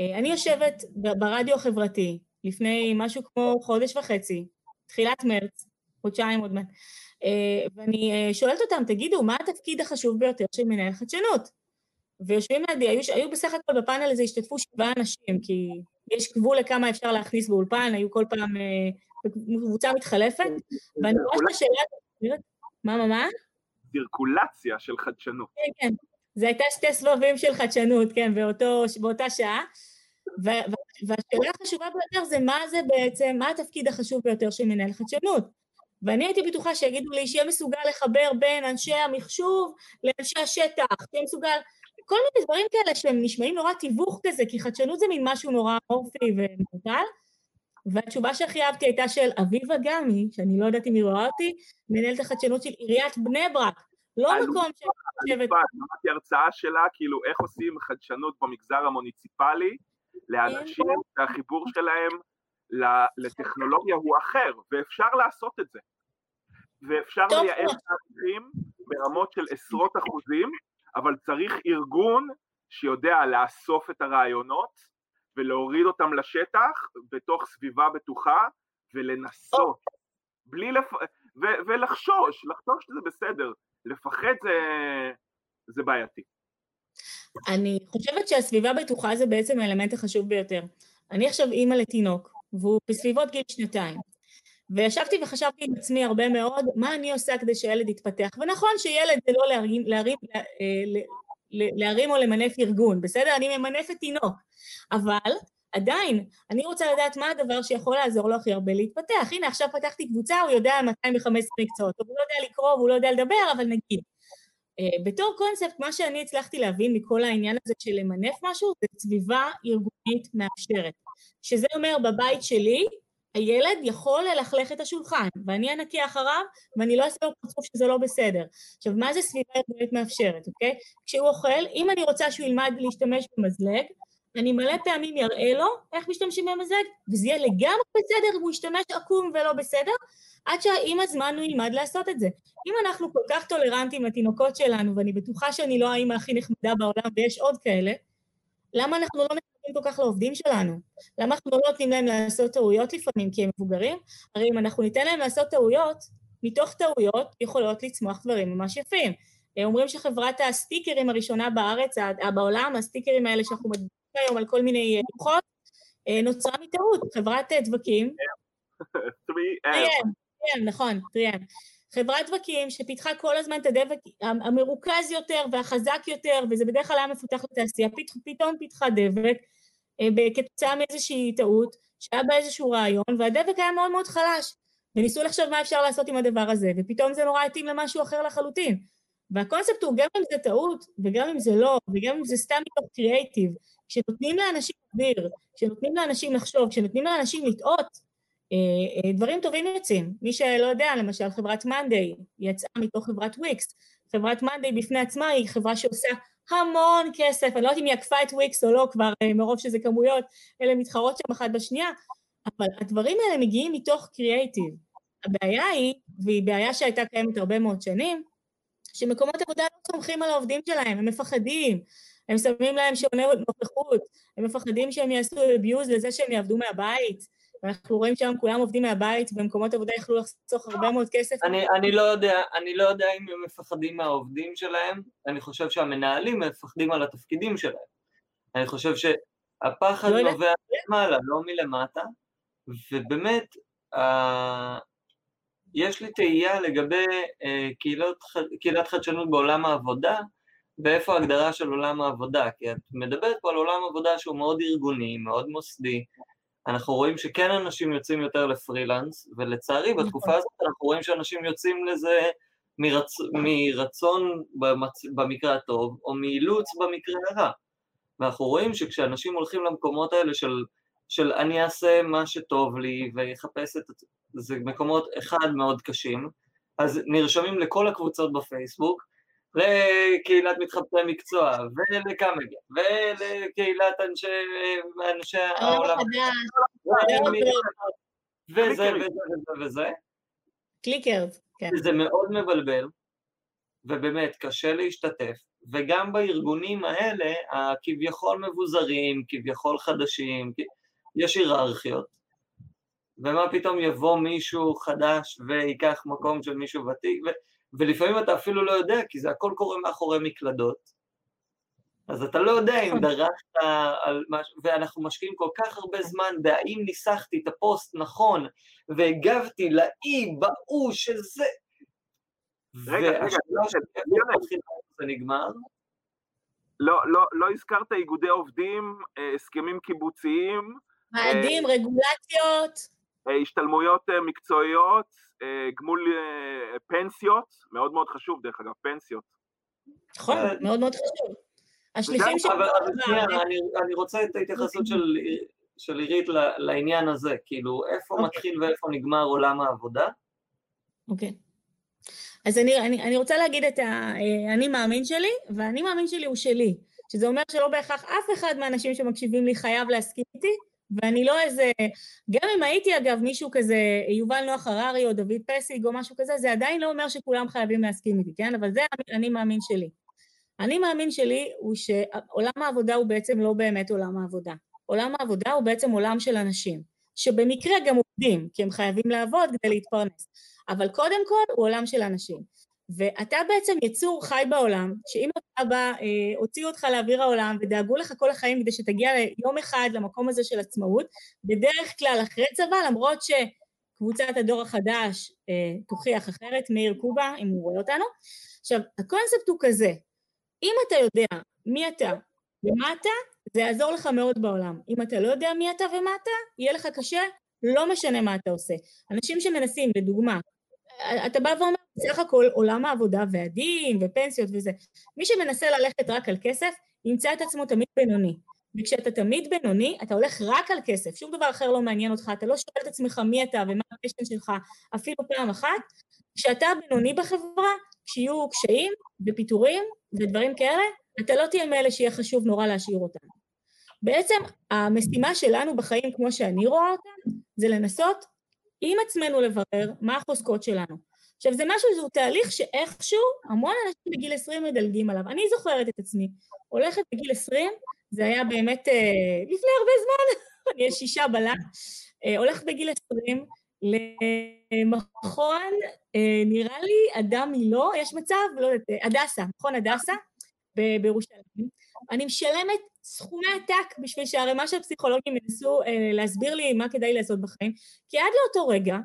אה, אני יושבת ברדיו החברתי לפני משהו כמו חודש וחצי, תחילת מרץ, חודשיים עוד מעט, אה, ואני שואלת אותם, תגידו, מה התפקיד החשוב ביותר של מנהל חדשנות? ויושבים לידי, היו, היו בסך הכל בפאנל הזה השתתפו שבעה אנשים, כי יש גבול לכמה אפשר להכניס באולפן, היו כל פעם קבוצה מתחלפת, ואני רואה את השאלה, מה, מה, מה? צירקולציה של חדשנות. כן, כן. זה הייתה שתי סבבים של חדשנות, כן, באותו, באותה שעה. והשאלה החשובה ביותר זה מה זה בעצם, מה התפקיד החשוב ביותר של מנהל חדשנות. ואני הייתי בטוחה שיגידו לי שיהיה מסוגל לחבר בין אנשי המחשוב לאנשי השטח, שיהיה מסוגל, כל מיני דברים כאלה שהם נשמעים נורא תיווך כזה, כי חדשנות זה מין משהו נורא אורפי ומוטל, והתשובה שהכי אהבתי הייתה של אביבה גמי, שאני לא יודעת אם היא רואה אותי, מנהלת החדשנות של עיריית בני ברק. לא מקום שאני חושבת... שמעתי הרצאה שלה, כאילו, איך עושים חדשנות במגזר המוניציפלי לאנשים. שהחיבור שלהם לטכנולוגיה הוא אחר, ואפשר לעשות את זה. ואפשר לייעל תהליכים ברמות של עשרות אחוזים, אבל צריך ארגון שיודע לאסוף את הרעיונות, ולהוריד אותם לשטח בתוך סביבה בטוחה ולנסות, בלי לפ... ו- ולחשוש, לחשוש שזה בסדר, לפחד זה, זה בעייתי. אני חושבת שהסביבה בטוחה זה בעצם האלמנט החשוב ביותר. אני עכשיו אימא לתינוק, והוא בסביבות גיל שנתיים. וישבתי וחשבתי עם עצמי הרבה מאוד, מה אני עושה כדי שילד יתפתח. ונכון שילד זה לא להרים, להרים, אה, להרים או למנף ארגון, בסדר? אני ממנפת תינוק. אבל עדיין, אני רוצה לדעת מה הדבר שיכול לעזור לו הכי הרבה להתפתח. הנה, עכשיו פתחתי קבוצה, הוא יודע 215 מקצועות, הוא לא יודע לקרוא והוא לא יודע לדבר, אבל נגיד. Uh, בתור קונספט, מה שאני הצלחתי להבין מכל העניין הזה של למנף משהו, זה סביבה ארגונית מאפשרת. שזה אומר, בבית שלי, הילד יכול ללכלך את השולחן, ואני אנקי אחריו, ואני לא אעשה לו פרצוף שזה לא בסדר. עכשיו, מה זה סביבה ארגונית מאפשרת, אוקיי? כשהוא אוכל, אם אני רוצה שהוא ילמד להשתמש במזלג, אני מלא פעמים אראה לו איך משתמשים במזלג, וזה יהיה לגמרי בסדר אם הוא ישתמש עקום ולא בסדר, עד שעם הזמן הוא ילמד לעשות את זה. אם אנחנו כל כך טולרנטים לתינוקות שלנו, ואני בטוחה שאני לא האמא הכי נחמדה בעולם ויש עוד כאלה, למה אנחנו לא נחמדים כל כך לעובדים שלנו? למה אנחנו לא נותנים להם לעשות טעויות לפעמים כי הם מבוגרים? הרי אם אנחנו ניתן להם לעשות טעויות, מתוך טעויות יכולות לצמוח דברים ממש יפים. אומרים שחברת הסטיקרים הראשונה בארץ, בעולם, הסטיקרים האלה שאנחנו היום על כל מיני לוחות, אה, נוצרה מטעות, חברת אה, דבקים. *laughs* 3M. נכון, 3M. חברת דבקים שפיתחה כל הזמן את הדבק המרוכז יותר והחזק יותר, וזה בדרך כלל היה מפותח לתעשייה, פתאום פיתחה דבק אה, כתוצאה מאיזושהי טעות, שהיה בה איזשהו רעיון, והדבק היה מאוד מאוד חלש. וניסו לחשוב מה אפשר לעשות עם הדבר הזה, ופתאום זה נורא התאים למשהו אחר לחלוטין. והקונספט הוא גם אם זה טעות, וגם אם זה לא, וגם אם זה סתם מתוך קריאייטיב, כשנותנים לאנשים אוויר, כשנותנים לאנשים לחשוב, כשנותנים לאנשים לטעות, אה, אה, דברים טובים יוצאים. מי שלא יודע, למשל חברת מאנדיי יצאה מתוך חברת וויקס. חברת מאנדיי בפני עצמה היא חברה שעושה המון כסף, אני לא יודעת אם היא עקפה את וויקס או לא כבר, אה, מרוב שזה כמויות, אלה מתחרות שם אחת בשנייה, אבל הדברים האלה מגיעים מתוך קריאייטיב. הבעיה היא, והיא בעיה שהייתה קיימת הרבה מאוד שנים, שמקומות עבודה לא סומכים על העובדים שלהם, הם מפחדים, הם שמים להם שעוני נוכחות, הם מפחדים שהם יעשו אביוז לזה שהם יעבדו מהבית, ואנחנו רואים שהיום כולם עובדים מהבית, במקומות עבודה יכלו לחסוך הרבה מאוד כסף. אני, אני, לא יודע, אני לא יודע אם הם מפחדים מהעובדים שלהם, אני חושב שהמנהלים מפחדים על התפקידים שלהם. אני חושב שהפחד לא נובע מלמעלה, לא מלמטה, ובאמת, אה, יש לי תהייה לגבי אה, קהילות, קהילת חדשנות בעולם העבודה, ואיפה ההגדרה של עולם העבודה, כי את מדברת פה על עולם עבודה שהוא מאוד ארגוני, מאוד מוסדי, אנחנו רואים שכן אנשים יוצאים יותר לפרילנס, ולצערי נכון. בתקופה הזאת אנחנו רואים שאנשים יוצאים לזה מרצ... מרצון במצ... במקרה הטוב, או מאילוץ במקרה הרע. ואנחנו רואים שכשאנשים הולכים למקומות האלה של, של אני אעשה מה שטוב לי ויחפש את... זה מקומות אחד מאוד קשים, אז נרשמים לכל הקבוצות בפייסבוק, לקהילת מתחבטי מקצוע, ולקאמגיה, ולקהילת אנשי, אנשי העולם, וזה וזה וזה וזה. קליקרס, כן. זה מאוד מבלבל, ובאמת קשה להשתתף, וגם בארגונים האלה, הכביכול מבוזרים, כביכול חדשים, יש היררכיות, ומה פתאום יבוא מישהו חדש וייקח מקום של מישהו ותיק, ו... ולפעמים אתה אפילו לא יודע, כי זה הכל קורה מאחורי מקלדות, אז אתה לא יודע אם נכון. דרכת על משהו, ואנחנו משקיעים כל כך הרבה זמן בהאם ניסחתי את הפוסט נכון, והגבתי לאי בהוא שזה... רגע, רגע, זה נגמר, לא, לא, לא הזכרת איגודי עובדים, אה, הסכמים קיבוציים, ועדים, רגולציות, אה, השתלמויות אה, מקצועיות, אה, גמול אה, פנסיות, מאוד מאוד חשוב דרך אגב, פנסיות. נכון, אה, מאוד מאוד חשוב. השליחים של... אני, אני רוצה את ההתייחסות של, של עירית לעניין הזה, כאילו איפה אוקיי. מתחיל ואיפה נגמר עולם העבודה, אוקיי. אז אני, אני, אני רוצה להגיד את האני מאמין שלי, והאני מאמין שלי הוא שלי, שזה אומר שלא בהכרח אף אחד מהאנשים שמקשיבים לי חייב להסכים איתי, ואני לא איזה, גם אם הייתי אגב מישהו כזה, יובל נוח הררי או דוד פסיג או משהו כזה, זה עדיין לא אומר שכולם חייבים להסכים איתי, כן? אבל זה האני מאמין שלי. האני מאמין שלי הוא שעולם העבודה הוא בעצם לא באמת עולם העבודה. עולם העבודה הוא בעצם עולם של אנשים, שבמקרה גם עובדים, כי הם חייבים לעבוד כדי להתפרנס. אבל קודם כל הוא עולם של אנשים. ואתה בעצם יצור חי בעולם, שאם אתה בא, אה, הוציאו אותך לאוויר העולם ודאגו לך כל החיים כדי שתגיע יום אחד למקום הזה של עצמאות, בדרך כלל אחרי צבא, למרות שקבוצת הדור החדש אה, תוכיח אחרת, מאיר קובה, אם הוא רואה אותנו. עכשיו, הקונספט הוא כזה, אם אתה יודע מי אתה ומה אתה, זה יעזור לך מאוד בעולם. אם אתה לא יודע מי אתה ומה אתה, יהיה לך קשה, לא משנה מה אתה עושה. אנשים שמנסים, לדוגמה, אתה בא ואומר, בסך הכל עולם העבודה ועדים ופנסיות וזה, מי שמנסה ללכת רק על כסף, ימצא את עצמו תמיד בינוני. וכשאתה תמיד בינוני, אתה הולך רק על כסף, שום דבר אחר לא מעניין אותך, אתה לא שואל את עצמך מי אתה ומה הפשן שלך אפילו פעם אחת. כשאתה בינוני בחברה, כשיהיו קשיים ופיטורים ודברים כאלה, אתה לא תהיה מאלה שיהיה חשוב נורא להשאיר אותם. בעצם המשימה שלנו בחיים, כמו שאני רואה אותה, זה לנסות עם עצמנו לברר מה החוזקות שלנו. עכשיו זה משהו, זהו תהליך שאיכשהו המון אנשים בגיל 20 מדלגים עליו. אני זוכרת את עצמי, הולכת בגיל 20, זה היה באמת אה, לפני הרבה זמן, *laughs* אני אהיה שישה בלט, אה, הולכת בגיל 20 למכון, אה, נראה לי אדם מילו, יש מצב, לא יודעת, אה, הדסה, מכון הדסה ב- בירושלים. אני משלמת סכומי עתק בשביל שהערימה של פסיכולוגים ינסו אה, להסביר לי מה כדאי לעשות בחיים, כי עד לאותו רגע,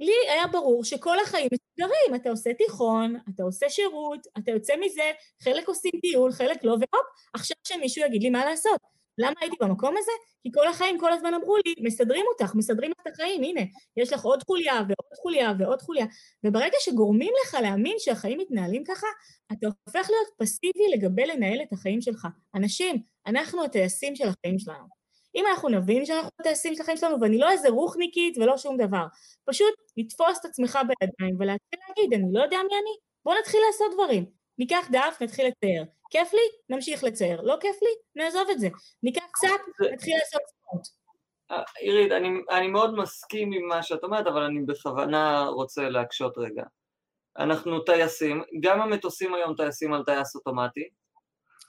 לי היה ברור שכל החיים מסודרים, אתה עושה תיכון, אתה עושה שירות, אתה יוצא מזה, חלק עושים טיול, חלק לא, והופ, עכשיו שמישהו יגיד לי מה לעשות. למה הייתי במקום הזה? כי כל החיים כל הזמן אמרו לי, מסדרים אותך, מסדרים לך את החיים, הנה, יש לך עוד חוליה ועוד חוליה ועוד חוליה. וברגע שגורמים לך להאמין שהחיים מתנהלים ככה, אתה הופך להיות פסיבי לגבי לנהל את החיים שלך. אנשים, אנחנו הטייסים של החיים שלנו. אם אנחנו נבין שאנחנו הטייסים של החיים שלנו, ואני לא איזה רוחניקית ולא שום דבר, פשוט לתפוס את עצמך בידיים ולהתחיל להגיד, אני לא יודע מי אני, בוא נתחיל לעשות דברים. ניקח דף, נתחיל לצייר. כיף לי? נמשיך לצייר. לא כיף לי? נעזוב את זה. ניקח קצת, נתחיל לעשות ספורט. אה, עירית, אני, אני מאוד מסכים עם מה שאת אומרת, אבל אני בכוונה רוצה להקשות רגע. אנחנו טייסים, גם המטוסים היום טייסים על טייס אוטומטי.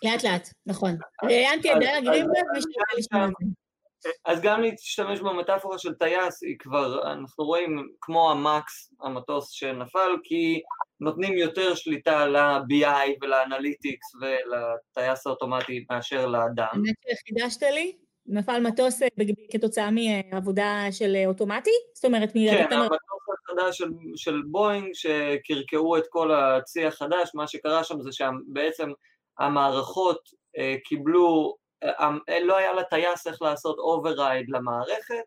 לאט לאט, נכון. ראיינתי את דנה גרינברג, מי שרוצה לשמוע את זה. אז גם להשתמש במטאפורה של טייס, היא כבר, אנחנו רואים כמו המקס, המטוס שנפל, כי נותנים יותר שליטה ל- BI ולאנליטיקס ולטייס האוטומטי מאשר לאדם. האמת שחידשת לי, נפל מטוס אה, כתוצאה מעבודה של אה, אוטומטי? זאת אומרת, כן, מרדת המ- המטוס החדש של, של בואינג, שקרקעו את כל הצי החדש, מה שקרה שם זה שבעצם המערכות אה, קיבלו, אה, אה, לא היה לטייס איך לעשות override למערכת,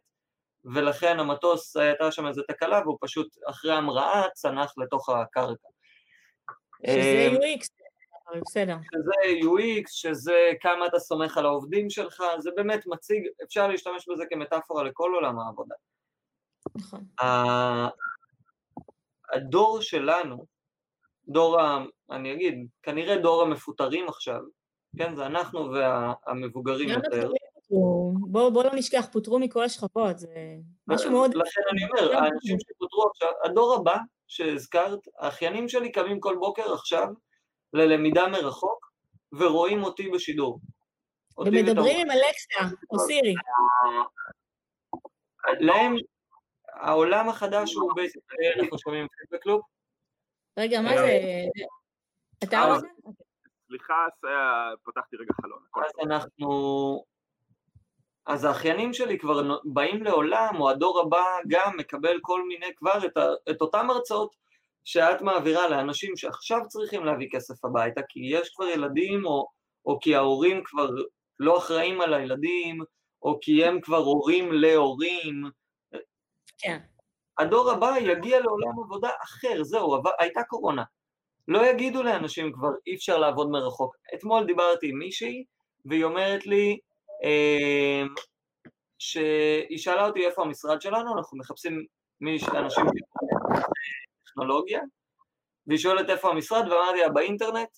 ולכן המטוס הייתה שם איזו תקלה והוא פשוט אחרי ההמראה צנח לתוך הקרקע. שזה UX, בסדר. שזה UX, שזה כמה אתה סומך על העובדים שלך, זה באמת מציג, אפשר להשתמש בזה כמטאפורה לכל עולם העבודה. נכון. הדור שלנו, דור, ה, אני אגיד, כנראה דור המפוטרים עכשיו, כן, זה אנחנו והמבוגרים יותר. בואו בוא לא נשכח, פוטרו מכל השכבות, זה משהו מאוד... לכן אני אומר, האנשים שפוטרו עכשיו, הדור הבא שהזכרת, האחיינים שלי קמים כל בוקר עכשיו ללמידה מרחוק, ורואים אותי בשידור. ומדברים עם אלכסה או סירי. להם, העולם החדש הוא basically, אנחנו שומעים feedback loop. רגע, מה זה? אתה אה, רואה? סליחה, פתחתי רגע חלון. אז אנחנו... אז האחיינים שלי כבר באים לעולם, או הדור הבא גם מקבל כל מיני כבר את, ה, את אותם הרצאות שאת מעבירה לאנשים שעכשיו צריכים להביא כסף הביתה, כי יש כבר ילדים, או, או כי ההורים כבר לא אחראים על הילדים, או כי הם כבר הורים להורים. כן. הדור הבא יגיע לעולם עבודה אחר, זהו, הייתה קורונה. לא יגידו לאנשים כבר, אי אפשר לעבוד מרחוק. אתמול דיברתי עם מישהי, והיא אומרת לי, אה, שהיא שאלה אותי איפה המשרד שלנו, אנחנו מחפשים אנשים טכנולוגיה, והיא שואלת איפה המשרד, ואמרתי לה באינטרנט,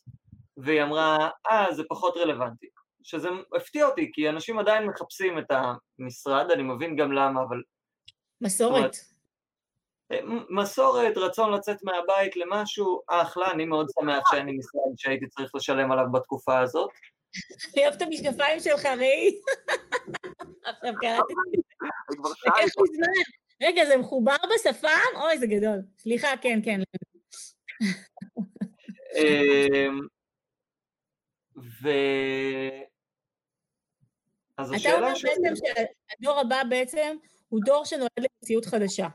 והיא אמרה, אה, זה פחות רלוונטי. שזה הפתיע אותי, כי אנשים עדיין מחפשים את המשרד, אני מבין גם למה, אבל... מסורת. אה, מסורת, רצון לצאת מהבית למשהו, אחלה, אני מאוד שמח שאין לי משרד שהייתי צריך לשלם עליו בתקופה הזאת. אני אוהב את המשקפיים שלך, ראי. *laughs* עכשיו קראתי. רגע, זה מחובר בשפם? אוי, זה גדול. סליחה, כן, כן. אמ, ו... אז השאלה אתה אומר בעצם שהדור הבא בעצם הוא דור שנולד למציאות חדשה.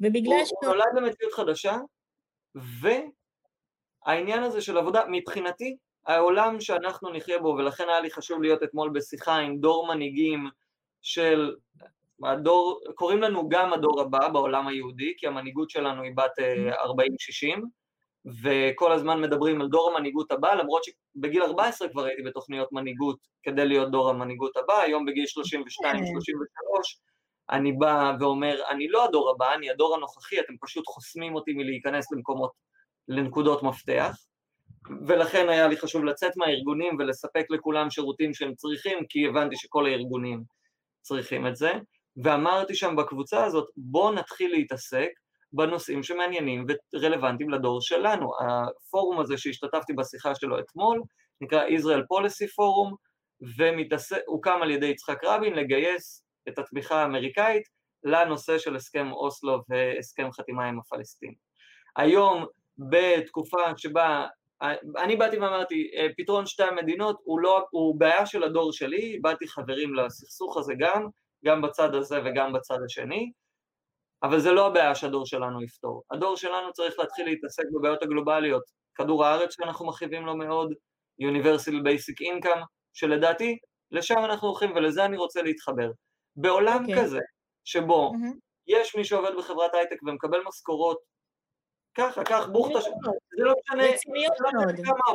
ובגלל ש... הוא נולד למציאות חדשה, והעניין הזה של עבודה, מבחינתי, העולם שאנחנו נחיה בו, ולכן היה לי חשוב להיות אתמול בשיחה עם דור מנהיגים של הדור, קוראים לנו גם הדור הבא בעולם היהודי, כי המנהיגות שלנו היא בת 40-60, וכל הזמן מדברים על דור המנהיגות הבא, למרות שבגיל 14 כבר הייתי בתוכניות מנהיגות כדי להיות דור המנהיגות הבא, היום בגיל 32-33 אני בא ואומר, אני לא הדור הבא, אני הדור הנוכחי, אתם פשוט חוסמים אותי מלהיכנס למקומות, לנקודות מפתח, ולכן היה לי חשוב לצאת מהארגונים ולספק לכולם שירותים שהם צריכים, כי הבנתי שכל הארגונים צריכים את זה, ואמרתי שם בקבוצה הזאת, בואו נתחיל להתעסק בנושאים שמעניינים ורלוונטיים לדור שלנו. הפורום הזה שהשתתפתי בשיחה שלו אתמול, נקרא Israel Policy Forum, והוקם על ידי יצחק רבין לגייס את התמיכה האמריקאית לנושא של הסכם אוסלו והסכם חתימה עם הפלסטינים. היום, בתקופה שבה אני באתי ואמרתי, פתרון שתי המדינות הוא, לא, הוא בעיה של הדור שלי, באתי חברים לסכסוך הזה גם, גם בצד הזה וגם בצד השני, אבל זה לא הבעיה שהדור שלנו יפתור. הדור שלנו צריך להתחיל להתעסק בבעיות הגלובליות. כדור הארץ שאנחנו מכאיבים לו מאוד, Universal Basic Income, שלדעתי לשם אנחנו הולכים ולזה אני רוצה להתחבר. בעולם okay. אוקיי. כזה, שבו mm-hmm. יש מי שעובד בחברת הייטק ומקבל משכורות ככה, קח בוכטה, זה לא משנה, לא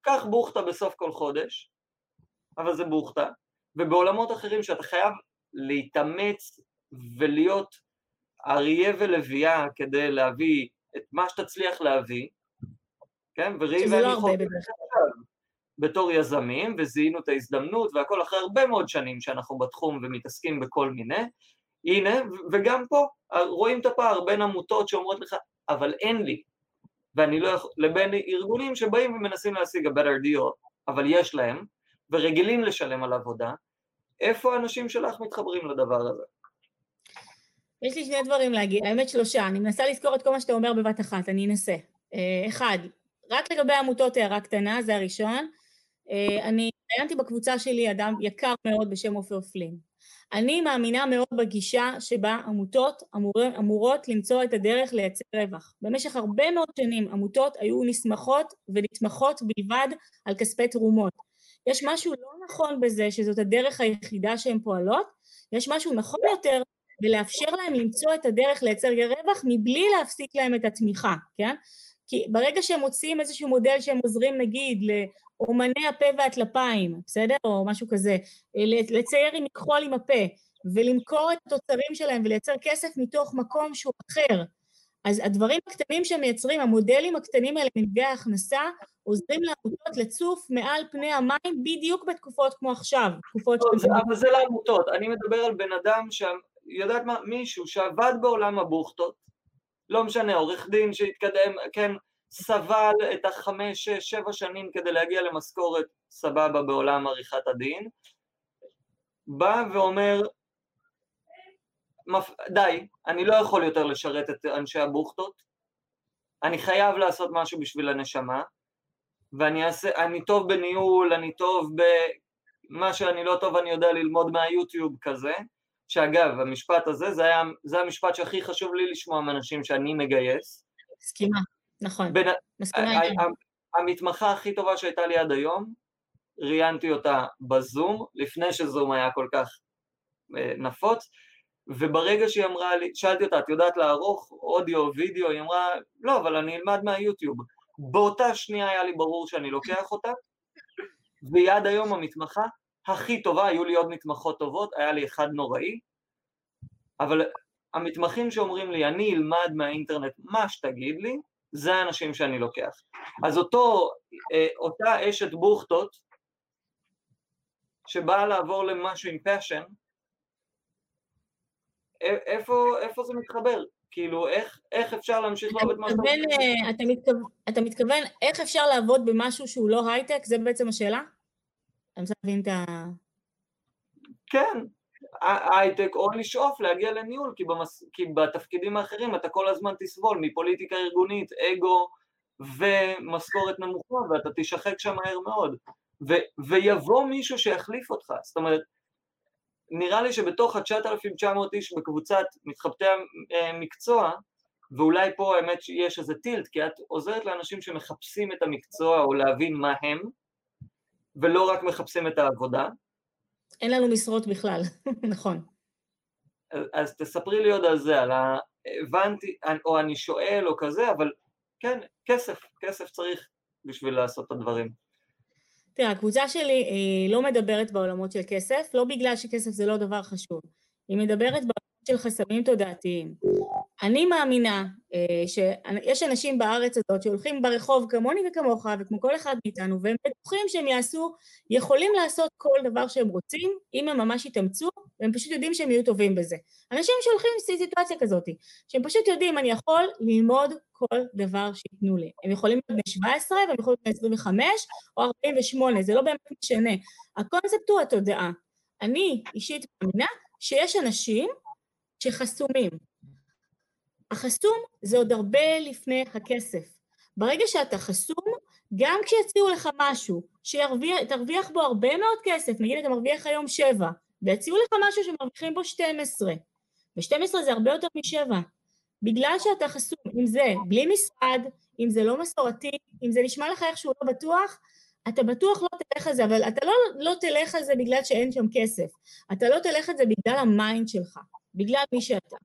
קח בוכטה בסוף כל חודש, אבל זה בוכטה, ובעולמות אחרים שאתה חייב להתאמץ ולהיות אריה ולוויה כדי להביא את מה שתצליח להביא, כן, וראי ואני לא יכול... בתור יזמים, וזיהינו את ההזדמנות והכל אחרי הרבה מאוד שנים שאנחנו בתחום ומתעסקים בכל מיני, הנה, וגם פה רואים את הפער בין עמותות שאומרות לך, אבל אין לי, ואני לא יכול, לבין ארגונים שבאים ומנסים להשיג a better deal, אבל יש להם, ורגילים לשלם על עבודה, איפה האנשים שלך מתחברים לדבר הזה? יש לי שני דברים להגיד, האמת שלושה, אני מנסה לזכור את כל מה שאתה אומר בבת אחת, אני אנסה. אה, אחד, רק לגבי עמותות הערה קטנה, זה הראשון. אה, אני ראיינתי בקבוצה שלי אדם יקר מאוד בשם עופר פלין. אני מאמינה מאוד בגישה שבה עמותות אמור, אמורות למצוא את הדרך לייצר רווח. במשך הרבה מאוד שנים עמותות היו נסמכות ונתמכות בלבד על כספי תרומות. יש משהו לא נכון בזה שזאת הדרך היחידה שהן פועלות, יש משהו נכון יותר ולאפשר להם למצוא את הדרך לייצר רווח מבלי להפסיק להם את התמיכה, כן? כי ברגע שהם מוצאים איזשהו מודל שהם עוזרים נגיד לאומני הפה והטלפיים, בסדר? או משהו כזה, לצייר עם מכחול עם הפה, ולמכור את התוצרים שלהם ולייצר כסף מתוך מקום שהוא אחר. אז הדברים הקטנים שהם מייצרים, המודלים הקטנים האלה מנפגעי ההכנסה, עוזרים לעמותות לצוף מעל פני המים בדיוק בתקופות כמו עכשיו, תקופות לא, של... אבל זה לעמותות, אני מדבר על בן אדם ש... יודעת מה, מישהו שעבד בעולם הבוכטות, לא משנה, עורך דין שהתקדם, כן, סבל את החמש, שש, שבע שנים כדי להגיע למשכורת סבבה בעולם עריכת הדין, בא ואומר, מפ... די, אני לא יכול יותר לשרת את אנשי הבוכטות, אני חייב לעשות משהו בשביל הנשמה, ואני אעשה, אני טוב בניהול, אני טוב במה שאני לא טוב אני יודע ללמוד מהיוטיוב כזה, שאגב, המשפט הזה, זה, היה, זה המשפט שהכי חשוב לי לשמוע מאנשים שאני מגייס. מסכימה, נכון. בין, מסכימה המתמחה הכי טובה שהייתה לי עד היום, ראיינתי אותה בזום, לפני שזום היה כל כך אה, נפוץ, וברגע שהיא אמרה לי, שאלתי אותה, את יודעת לערוך אודיו, וידאו? היא אמרה, לא, אבל אני אלמד מהיוטיוב. באותה שנייה היה לי ברור שאני לוקח אותה, והיא עד היום המתמחה הכי טובה, היו לי עוד מתמחות טובות, היה לי אחד נוראי, אבל המתמחים שאומרים לי, אני אלמד מהאינטרנט מה שתגיד לי, זה האנשים שאני לוקח. אז אותו, אה, אותה אשת בוכטות, שבאה לעבור למשהו עם פאשן, איפה, איפה זה מתחבר? כאילו, איך, איך אפשר להמשיך לעבוד משהו? אה, אתה, מתכוון, אתה מתכוון איך אפשר לעבוד במשהו שהוא לא הייטק? זה בעצם השאלה? אני רוצה להבין את ה... כן, הייטק או לשאוף להגיע לניהול, כי, במס... כי בתפקידים האחרים אתה כל הזמן תסבול מפוליטיקה ארגונית, אגו ומשכורת נמוכה, ואתה תשחק שם מהר מאוד. ו... ויבוא מישהו שיחליף אותך, זאת אומרת, נראה לי שבתוך ה-9,900 איש בקבוצת מתחבטי המקצוע, ואולי פה האמת שיש איזה טילט, כי את עוזרת לאנשים שמחפשים את המקצוע או להבין מה הם, ולא רק מחפשים את העבודה. אין לנו משרות בכלל, *laughs* נכון. אז, אז תספרי לי עוד על זה, על ה... הבנתי, או אני שואל או כזה, אבל כן, כסף, כסף צריך בשביל לעשות את הדברים. תראה, הקבוצה שלי היא לא מדברת בעולמות של כסף, לא בגלל שכסף זה לא דבר חשוב, היא מדברת בעולמות של חסמים תודעתיים. אני מאמינה אה, שיש אנשים בארץ הזאת שהולכים ברחוב כמוני וכמוך וכמו כל אחד מאיתנו והם בטוחים שהם יעשו, יכולים לעשות כל דבר שהם רוצים אם הם ממש יתאמצו והם פשוט יודעים שהם יהיו טובים בזה. אנשים שהולכים לסיטואציה כזאת, שהם פשוט יודעים אני יכול ללמוד כל דבר שייתנו לי. הם יכולים להיות בני 17 והם יכולים להיות בני 25 או 48, זה לא באמת משנה. הקונספט הוא התודעה. אני אישית מאמינה שיש אנשים שחסומים. החסום זה עוד הרבה לפני הכסף. ברגע שאתה חסום, גם כשיציעו לך משהו שתרוויח בו הרבה מאוד כסף, נגיד אתה מרוויח היום שבע, ויציעו לך משהו שמרוויחים בו 12, ו-12 זה הרבה יותר משבע. בגלל שאתה חסום, אם זה בלי משרד, אם זה לא מסורתי, אם זה נשמע לך איכשהו לא בטוח, אתה בטוח לא תלך על זה, אבל אתה לא, לא תלך על זה בגלל שאין שם כסף. אתה לא תלך על זה בגלל ה mind שלך, בגלל מי שאתה.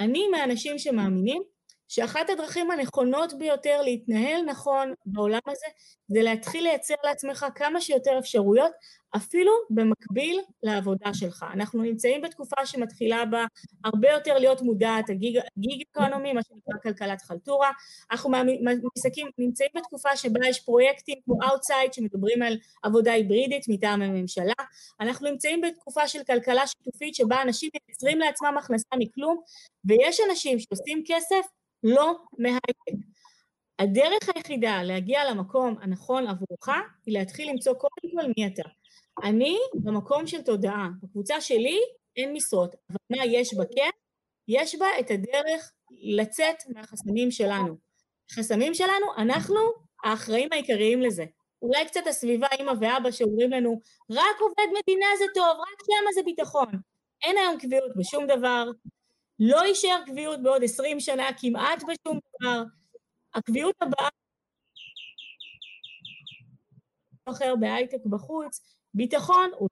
אני מהאנשים שמאמינים שאחת הדרכים הנכונות ביותר להתנהל נכון בעולם הזה זה להתחיל לייצר לעצמך כמה שיותר אפשרויות אפילו במקביל לעבודה שלך. אנחנו נמצאים בתקופה שמתחילה בה הרבה יותר להיות מודעת, הגיג אקונומי, מה שנקרא כלכלת חלטורה. אנחנו מסתכלים, נמצאים בתקופה שבה יש פרויקטים כמו Outside שמדברים על עבודה היברידית מטעם הממשלה. אנחנו נמצאים בתקופה של כלכלה שיתופית שבה אנשים מייצרים לעצמם הכנסה מכלום, ויש אנשים שעושים כסף לא מהייטק. הדרך היחידה להגיע למקום הנכון עבורך היא להתחיל למצוא קודם כל מי אתה. אני במקום של תודעה, בקבוצה שלי אין משרות, אבל מה יש בה כן? יש בה את הדרך לצאת מהחסמים שלנו. החסמים שלנו, אנחנו האחראים העיקריים לזה. אולי קצת הסביבה, אמא ואבא, שאומרים לנו, רק עובד מדינה זה טוב, רק שמה זה ביטחון. אין היום קביעות בשום דבר, לא יישאר קביעות בעוד עשרים שנה כמעט בשום דבר. הקביעות הבאה אחר בהייטק בחוץ, ביטחון הוא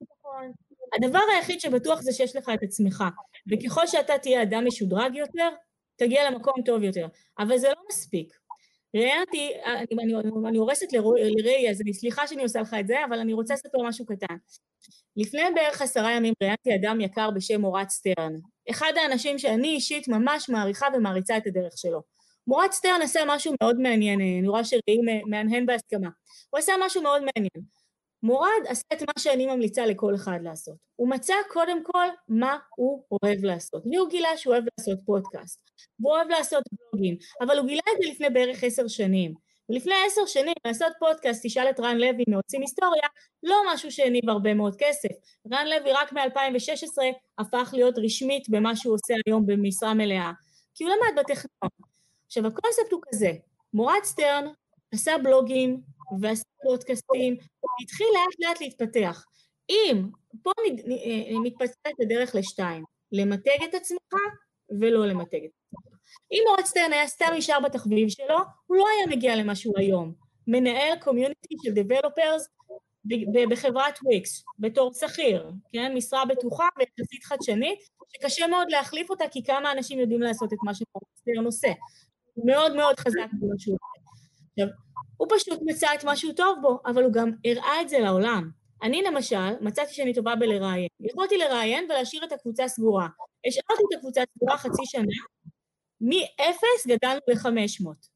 ביטחון. הדבר היחיד שבטוח זה שיש לך את עצמך. וככל שאתה תהיה אדם משודרג יותר, תגיע למקום טוב יותר. אבל זה לא מספיק. ראיינתי, אני, אני, אני הורסת לראי, אז אני סליחה שאני עושה לך את זה, אבל אני רוצה לספר משהו קטן. לפני בערך עשרה ימים ראיינתי אדם יקר בשם מורד שטרן. אחד האנשים שאני אישית ממש מעריכה ומעריצה את הדרך שלו. מורד שטרן עשה משהו מאוד מעניין, אני רואה שראי מהנהן בהסכמה. הוא עשה משהו מאוד מעניין. מורד עשה את מה שאני ממליצה לכל אחד לעשות. הוא מצא קודם כל מה הוא אוהב לעשות. והוא גילה שהוא אוהב לעשות פודקאסט, והוא אוהב לעשות בלוגים, אבל הוא גילה את זה לפני בערך עשר שנים. ולפני עשר שנים לעשות פודקאסט, תשאל את רן לוי מעושים היסטוריה, לא משהו שהניב הרבה מאוד כסף. רן לוי רק מ-2016 הפך להיות רשמית במה שהוא עושה היום במשרה מלאה, כי הוא למד בטכניון. עכשיו הקונספט הוא כזה, מורד שטרן עשה בלוגים ועשה פודקאסטים, התחיל לאט לאט להתפתח. אם, פה אה, מתפצלת הדרך לשתיים, למתג את עצמך ולא למתג את עצמך. אם מורד שטרן היה סתם נשאר בתחביב שלו, הוא לא היה מגיע למה שהוא היום. מנהל community של developers בחברת וויקס, בתור שכיר, כן? משרה בטוחה ויחסית חדשנית, שקשה מאוד להחליף אותה כי כמה אנשים יודעים לעשות את מה שמורד שטרן עושה. מאוד מאוד חזק במה שהוא עושה. עכשיו, הוא פשוט מצא את מה שהוא טוב בו, אבל הוא גם הראה את זה לעולם. אני למשל, מצאתי שאני טובה בלראיין. יכולתי לראיין ולהשאיר את הקבוצה סגורה. השארתי את הקבוצה סגורה חצי שנה, מ-0 גדלנו ל-500.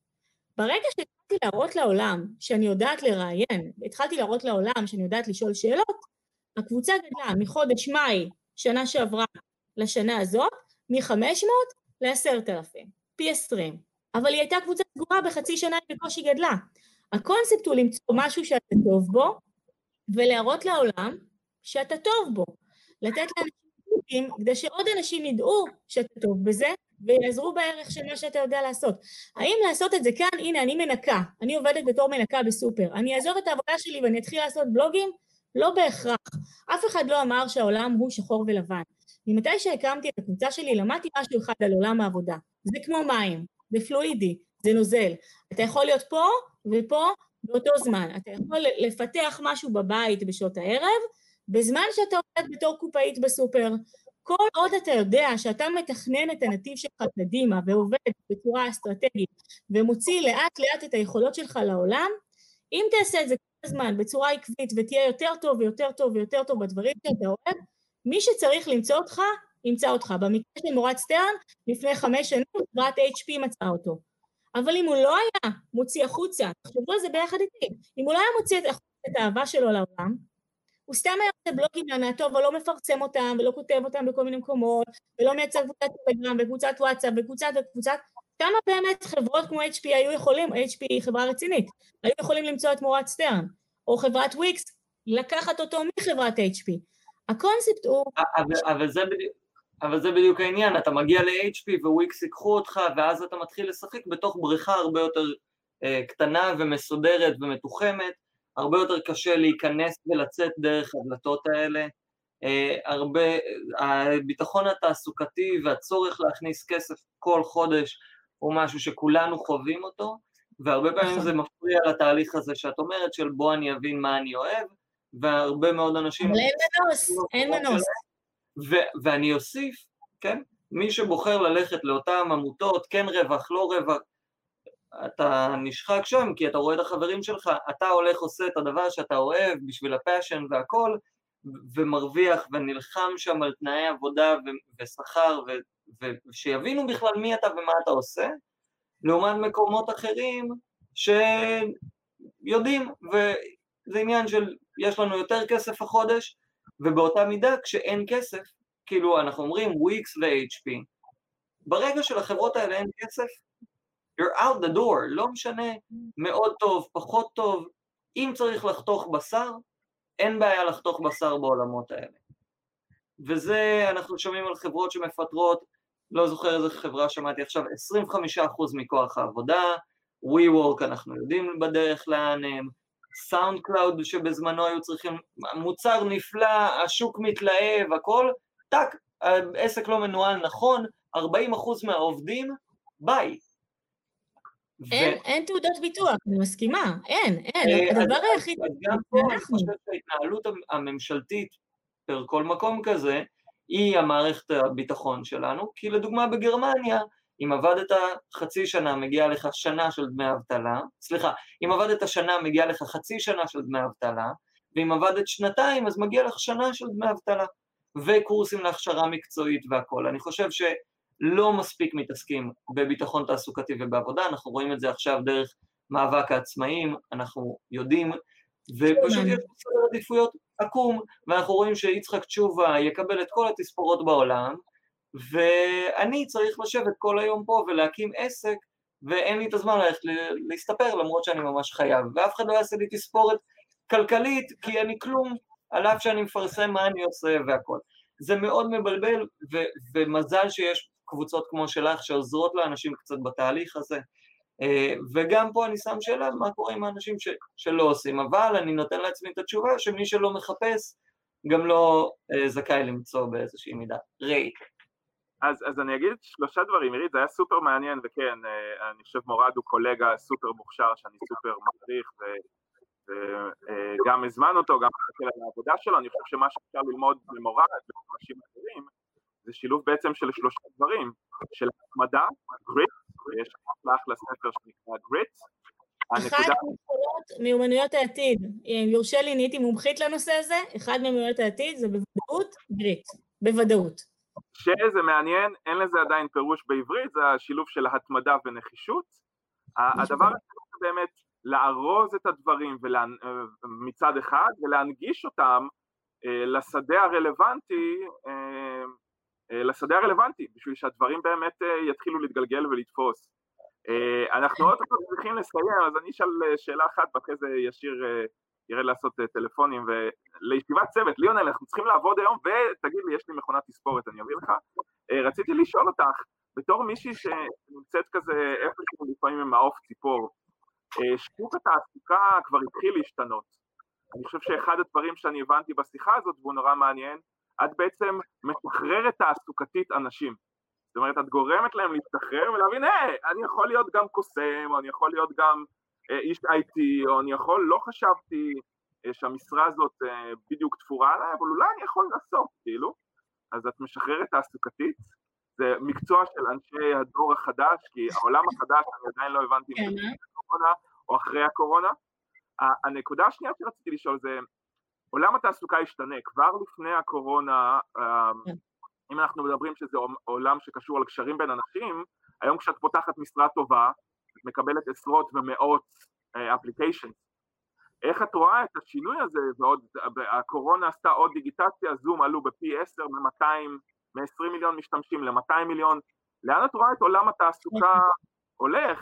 ברגע שהתחלתי להראות לעולם שאני יודעת לראיין, התחלתי להראות לעולם שאני יודעת לשאול שאלות, הקבוצה גדלה מחודש מאי שנה שעברה לשנה הזאת, מ-500 ל-10,000, פי 20. אבל היא הייתה קבוצה סגורה בחצי שנה היא בקושי גדלה. הקונספט הוא למצוא משהו שאתה טוב בו, ולהראות לעולם שאתה טוב בו. לתת לאנשים כדי שעוד אנשים ידעו שאתה טוב בזה, ויעזרו בערך של מה שאתה יודע לעשות. האם לעשות את זה כאן, הנה, אני מנקה, אני עובדת בתור מנקה בסופר, אני אעזוב את העבודה שלי ואני אתחיל לעשות בלוגים? לא בהכרח. אף אחד לא אמר שהעולם הוא שחור ולבן. ממתי שהקמתי את הקבוצה שלי, למדתי משהו אחד על עולם העבודה. זה כמו מים, זה פלואידי, זה נוזל. אתה יכול להיות פה ופה באותו זמן. אתה יכול לפתח משהו בבית בשעות הערב, בזמן שאתה עובד בתור קופאית בסופר. כל עוד אתה יודע שאתה מתכנן את הנתיב שלך קדימה ועובד בצורה אסטרטגית ומוציא לאט לאט את היכולות שלך לעולם, אם תעשה את זה כל הזמן בצורה עקבית ותהיה יותר טוב ויותר טוב ויותר טוב בדברים שאתה אוהב, מי שצריך למצוא אותך, ימצא אותך. במקרה של מורד סטרן, לפני חמש שנים חברת HP מצאה אותו. אבל אם הוא לא היה מוציא החוצה, תחשבו על זה ביחד איתי, אם הוא לא היה מוציא את האהבה שלו לעולם, הוא סתם היה עושה בלוגים להנאתו, אבל לא מפרסם אותם, ולא כותב אותם בכל מיני מקומות, ולא מייצר קבוצת טלגרם, וקבוצת וואטסאפ, וקבוצת וקבוצת, כמה באמת חברות כמו HP היו יכולים, HP היא חברה רצינית, היו יכולים למצוא את מורד שטרן, או חברת וויקס, לקחת אותו מחברת HP. הקונספט הוא... אבל, אבל זה בדיוק... אבל זה בדיוק העניין, אתה מגיע ל-HP וויקס ייקחו אותך ואז אתה מתחיל לשחק בתוך בריכה הרבה יותר אה, קטנה ומסודרת ומתוחמת, הרבה יותר קשה להיכנס ולצאת דרך הדלתות האלה, אה, הרבה, הביטחון התעסוקתי והצורך להכניס כסף כל חודש הוא משהו שכולנו חווים אותו, והרבה פעמים נכון. זה מפריע לתהליך הזה שאת אומרת של בוא אני אבין מה אני אוהב, והרבה מאוד אנשים... אבל אין מנוס, אין מנוס. ו- ואני אוסיף, כן, מי שבוחר ללכת לאותן עמותות, כן רווח, לא רווח, אתה נשחק שם כי אתה רואה את החברים שלך, אתה הולך עושה את הדבר שאתה אוהב בשביל הפאשן והכל, ומרוויח ונלחם שם על תנאי עבודה ו- ושכר, ו- ושיבינו בכלל מי אתה ומה אתה עושה, לעומת מקומות אחרים שיודעים, וזה עניין של יש לנו יותר כסף החודש, ובאותה מידה כשאין כסף, כאילו אנחנו אומרים וויקס ו-HP, ברגע שלחברות האלה אין כסף, you're out the door, לא משנה מאוד טוב, פחות טוב, אם צריך לחתוך בשר, אין בעיה לחתוך בשר בעולמות האלה. וזה, אנחנו שומעים על חברות שמפטרות, לא זוכר איזה חברה שמעתי עכשיו, 25% מכוח העבודה, WeWork אנחנו יודעים בדרך לאן הם, SoundCloud שבזמנו היו צריכים, מוצר נפלא, השוק מתלהב, הכל, טאק, העסק לא מנוהל נכון, 40% מהעובדים, ביי. אין, ו... אין תעודות ביטוח, אני מסכימה, אין, אין, אה, הדבר היחיד... אז גם פה אני חושב שההתנהלות הממשלתית פר כל מקום כזה, היא המערכת הביטחון שלנו, כי לדוגמה בגרמניה, אם עבדת חצי שנה מגיע לך שנה של דמי אבטלה, סליחה, אם עבדת שנה מגיע לך חצי שנה של דמי אבטלה, ואם עבדת שנתיים אז מגיע לך שנה של דמי אבטלה, וקורסים להכשרה מקצועית והכול. אני חושב שלא מספיק מתעסקים בביטחון תעסוקתי ובעבודה, אנחנו רואים את זה עכשיו דרך מאבק העצמאים, אנחנו יודעים, ופשוט יש סדר עדיפויות עקום, ואנחנו רואים שיצחק תשובה יקבל את כל התספורות בעולם, ואני צריך לשבת כל היום פה ולהקים עסק, ואין לי את הזמן ללכת להסתפר למרות שאני ממש חייב, ואף אחד לא יעשה לי תספורת כלכלית, כי אני כלום, על אף שאני מפרסם מה אני עושה והכל. זה מאוד מבלבל, ו- ומזל שיש קבוצות כמו שלך שעוזרות לאנשים קצת בתהליך הזה. אה, וגם פה אני שם שאלה, מה קורה עם האנשים ש- שלא עושים, אבל אני נותן לעצמי את התשובה שמי שלא מחפש, גם לא אה, זכאי למצוא באיזושהי מידה. ראי. אז, אז אני אגיד שלושה דברים, עירית, זה היה סופר מעניין, וכן, אה, אני חושב מורד הוא קולגה סופר מוכשר שאני סופר מעריך, וגם הזמן אותו, גם מחכה לעבודה שלו, אני חושב שמה שאפשר ללמוד ממורד ומאנשים אחרים, זה שילוב בעצם של שלושה דברים, של התמדה, grit, ויש אחלה ספר שנקרא grit, אחת מיומנויות העתיד, אם יורשה לי, נהייתי מומחית לנושא הזה, אחד מיומנויות העתיד זה בוודאות grit, בוודאות. שזה מעניין, אין לזה עדיין פירוש בעברית, זה השילוב של התמדה ונחישות. הדבר הזה באמת לארוז את הדברים ולה... מצד אחד ולהנגיש אותם אה, לשדה הרלוונטי, אה, אה, לשדה הרלוונטי, בשביל שהדברים באמת יתחילו להתגלגל ולתפוס. אנחנו עוד פעם צריכים לסיים, אז אני אשאל שאלה אחת ואחרי זה ישיר ירד לעשות טלפונים ולישיבת צוות, ליונל, אנחנו צריכים לעבוד היום ותגיד לי, יש לי מכונת תספורת, אני אביא לך. רציתי לשאול אותך, בתור מישהי שנמצאת כזה איפשהו לפעמים עם העוף ציפור, אה, שוק התעסוקה כבר התחיל להשתנות. אני חושב שאחד הדברים שאני הבנתי בשיחה הזאת, והוא נורא מעניין, את בעצם משחררת תעסוקתית אנשים. זאת אומרת, את גורמת להם להשתחרר ולהבין, היי, אני יכול להיות גם קוסם, או אני יכול להיות גם אה, איש IT, או אני יכול, לא חשבתי אה, שהמשרה הזאת אה, בדיוק תפורה עליי, אבל אולי אני יכול לעשות, כאילו. אז את משחררת תעסוקתית, זה מקצוע של אנשי הדור החדש, כי העולם החדש, אני עדיין לא הבנתי אם זה הקורונה או אחרי הקורונה. הנקודה השנייה שרציתי לשאול זה, עולם התעסוקה השתנה, כבר לפני הקורונה, כן. אם אנחנו מדברים שזה עולם שקשור על קשרים בין אנשים, היום כשאת פותחת משרה טובה, את מקבלת עשרות ומאות אפליקיישן. אה, איך את רואה את השינוי הזה, ועוד, הקורונה עשתה עוד דיגיטציה, זום עלו בפי 10 מ-200 מ-20 מיליון משתמשים ל-200 מיליון, לאן את רואה את עולם התעסוקה הולך?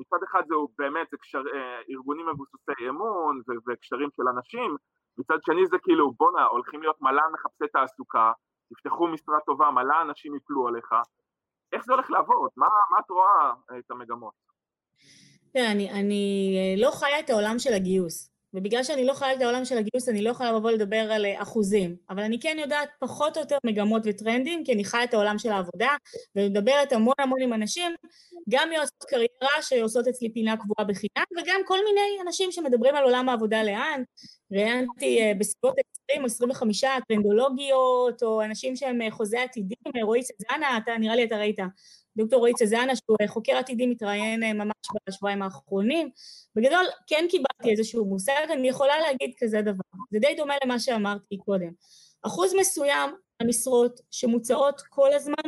מצד אחד זהו באמת, זה קשר, אה, ארגונים מבוססי אמון וקשרים של אנשים, מצד שני זה כאילו בואנה, הולכים להיות מלא מחפשי תעסוקה, תפתחו משרה טובה, מלא אנשים יפלו עליך, איך זה הולך לעבוד? מה, מה את רואה את המגמות? תראה, אני, אני לא חיה את העולם של הגיוס. ובגלל שאני לא חיה את העולם של הגיוס, אני לא יכולה לבוא לדבר על אה, אחוזים. אבל אני כן יודעת פחות או יותר מגמות וטרנדים, כי אני חיה את העולם של העבודה, ומדברת המון המון עם אנשים, גם יועצות קריירה שעושות אצלי פינה קבועה בחינם, וגם כל מיני אנשים שמדברים על עולם העבודה לאן. ראיינתי אה, בסביבות 20 או 25 טרנדולוגיות, או אנשים שהם אה, חוזי עתידים, רועי סזנה, אתה, נראה לי אתה ראית. דוקטור רועי צזנה, שהוא חוקר עתידי, מתראיין אה, ממש בשבועיים האחרונים. בגדול, כן קיבלתי איזשהו מושג, אני יכולה להגיד כזה דבר. זה די דומה למה שאמרתי קודם. אחוז מסוים המשרות שמוצעות כל הזמן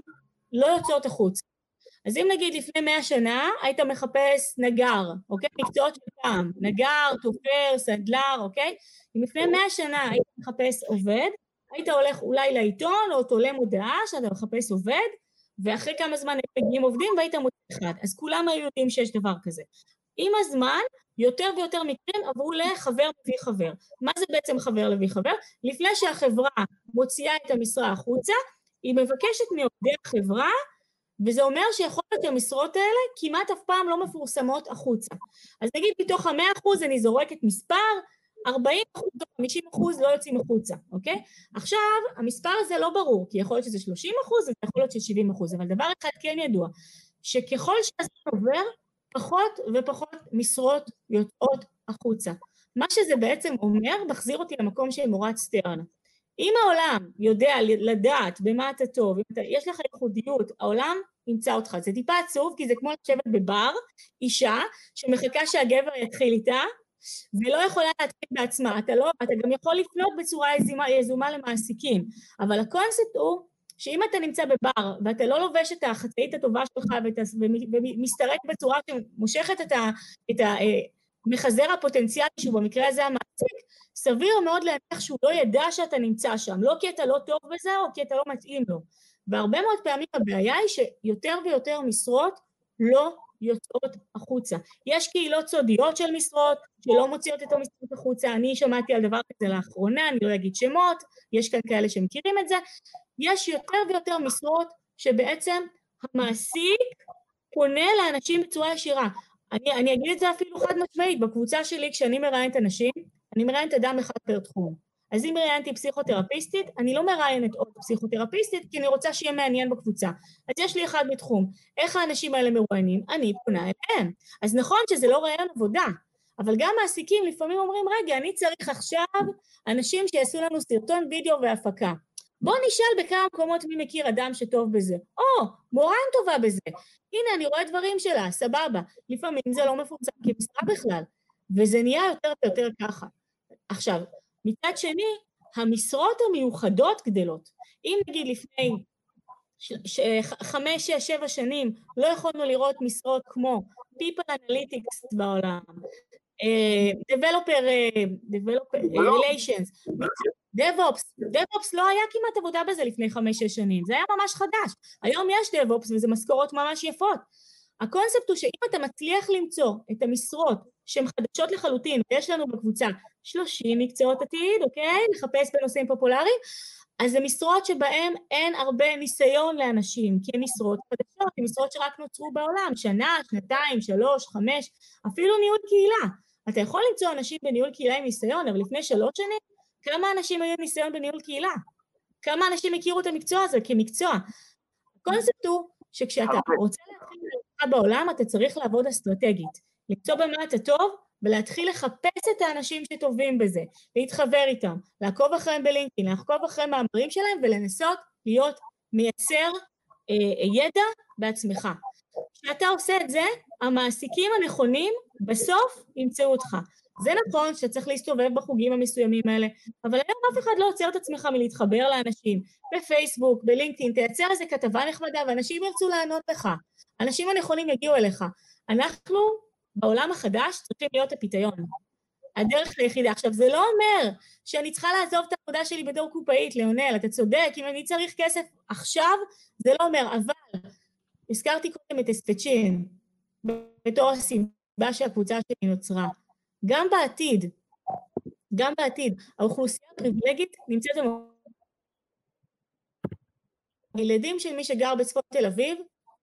לא יוצאות החוץ. אז אם נגיד לפני מאה שנה היית מחפש נגר, אוקיי? מקצועות של פעם, נגר, תופר, סנדלר, אוקיי? אם לפני מאה שנה היית מחפש עובד, היית הולך אולי לעיתון או תולה מודעה שאתה מחפש עובד, ואחרי כמה זמן הם מגיעים עובדים והיית מוצא אחד. אז כולם היו יודעים שיש דבר כזה. עם הזמן, יותר ויותר מקרים עברו לחבר מביא חבר. מה זה בעצם חבר לביא חבר? לפני שהחברה מוציאה את המשרה החוצה, היא מבקשת מעובדי החברה, וזה אומר שיכול להיות שהמשרות האלה כמעט אף פעם לא מפורסמות החוצה. אז נגיד מתוך המאה אחוז אני זורקת מספר, 40 אחוז או 50 אחוז לא יוצאים החוצה, אוקיי? עכשיו, המספר הזה לא ברור, כי יכול להיות שזה 30 אחוז, וזה יכול להיות שזה 70 אחוז, אבל דבר אחד כן ידוע, שככל שהזמן עובר, פחות ופחות משרות יוצאות החוצה. מה שזה בעצם אומר, מחזיר אותי למקום של מורת סטרן. אם העולם יודע לדעת במה אתה טוב, אם אתה, יש לך ייחודיות, העולם ימצא אותך. זה טיפה עצוב, כי זה כמו לשבת בבר, אישה שמחכה שהגבר יתחיל איתה, ולא יכולה להתחיל בעצמה. אתה לא, אתה גם יכול לפנות בצורה יזומה, יזומה למעסיקים, אבל הקונספט הוא שאם אתה נמצא בבר ואתה לא לובש את החצאית הטובה שלך ומסתרק בצורה שמושכת את ה... את ה מחזר הפוטנציאלי שהוא במקרה הזה המעסיק, סביר מאוד להניח שהוא לא ידע שאתה נמצא שם, לא כי אתה לא טוב בזה או כי אתה לא מתאים לו. והרבה מאוד פעמים הבעיה היא שיותר ויותר משרות לא יוצאות החוצה. יש קהילות סודיות של משרות שלא מוציאות את המשרות החוצה, אני שמעתי על דבר כזה לאחרונה, אני לא אגיד שמות, יש כאן כאלה שמכירים את זה, יש יותר ויותר משרות שבעצם המעסיק פונה לאנשים בצורה ישירה. אני, אני אגיד את זה אפילו חד משמעית, בקבוצה שלי כשאני מראיינת אנשים, אני מראיינת אדם אחד פר תחום. אז אם ראיינתי פסיכותרפיסטית, אני לא מראיינת עוד פסיכותרפיסטית, כי אני רוצה שיהיה מעניין בקבוצה. אז יש לי אחד בתחום. איך האנשים האלה מרואיינים? אני פונה אליהם. אז נכון שזה לא ראיין עבודה, אבל גם מעסיקים לפעמים אומרים, רגע, אני צריך עכשיו אנשים שיעשו לנו סרטון וידאו והפקה. בואו נשאל בכמה מקומות מי מכיר אדם שטוב בזה. או, מורן טובה בזה. הנה, אני רואה דברים שלה, סבבה. לפעמים זה לא מפורסם כמשרה בכלל, וזה נהיה יותר ויותר ככה. עכשיו, מצד שני, המשרות המיוחדות גדלות. אם נגיד לפני חמש, שש, שבע שנים לא יכולנו לראות משרות כמו People Analytics בעולם, uh, Developer, uh, Developer uh, Relations, DevOps, DevOps לא היה כמעט עבודה בזה לפני חמש-שש שנים, זה היה ממש חדש. היום יש DevOps וזה משכורות ממש יפות. הקונספט הוא שאם אתה מצליח למצוא את המשרות שהן חדשות לחלוטין, ויש לנו בקבוצה 30 מקצועות עתיד, אוקיי? לחפש בנושאים פופולריים, אז זה משרות שבהן אין הרבה ניסיון לאנשים, כי הן משרות חדשות, הן משרות שרק נוצרו בעולם, שנה, שנתיים, שלוש, חמש, אפילו ניהול קהילה. אתה יכול למצוא אנשים בניהול קהילה עם ניסיון, אבל לפני שלוש שנים, כמה אנשים היו עם ניסיון בניהול קהילה? כמה אנשים הכירו את המקצוע הזה כמקצוע? הקונספט הוא שכשאתה רוצה להתחיל בעולם, אתה צריך לעבוד אסטרטגית. למצוא במה אתה טוב, ולהתחיל לחפש את האנשים שטובים בזה, להתחבר איתם, לעקוב אחריהם בלינקדאין, לעקוב אחרי מאמרים שלהם ולנסות להיות מייצר אה, ידע בעצמך. כשאתה עושה את זה, המעסיקים הנכונים בסוף ימצאו אותך. זה נכון שאתה צריך להסתובב בחוגים המסוימים האלה, אבל היום אף אחד לא עוצר את עצמך מלהתחבר לאנשים. בפייסבוק, בלינקדאין, תייצר איזה כתבה נחמדה ואנשים ירצו לענות לך. האנשים הנכונים יגיעו אליך. אנחנו בעולם החדש צריכים להיות הפיתיון. הדרך היחידה. עכשיו, זה לא אומר שאני צריכה לעזוב את העבודה שלי בתור קופאית, ליונל, אתה צודק, אם אני צריך כסף עכשיו, זה לא אומר, אבל הזכרתי קודם את אספצ'ין בתור הסיבה שהקבוצה שלי נוצרה. גם בעתיד, גם בעתיד, האוכלוסייה הפריבילגית נמצאת במקום. הילדים של מי שגר בצפון תל אביב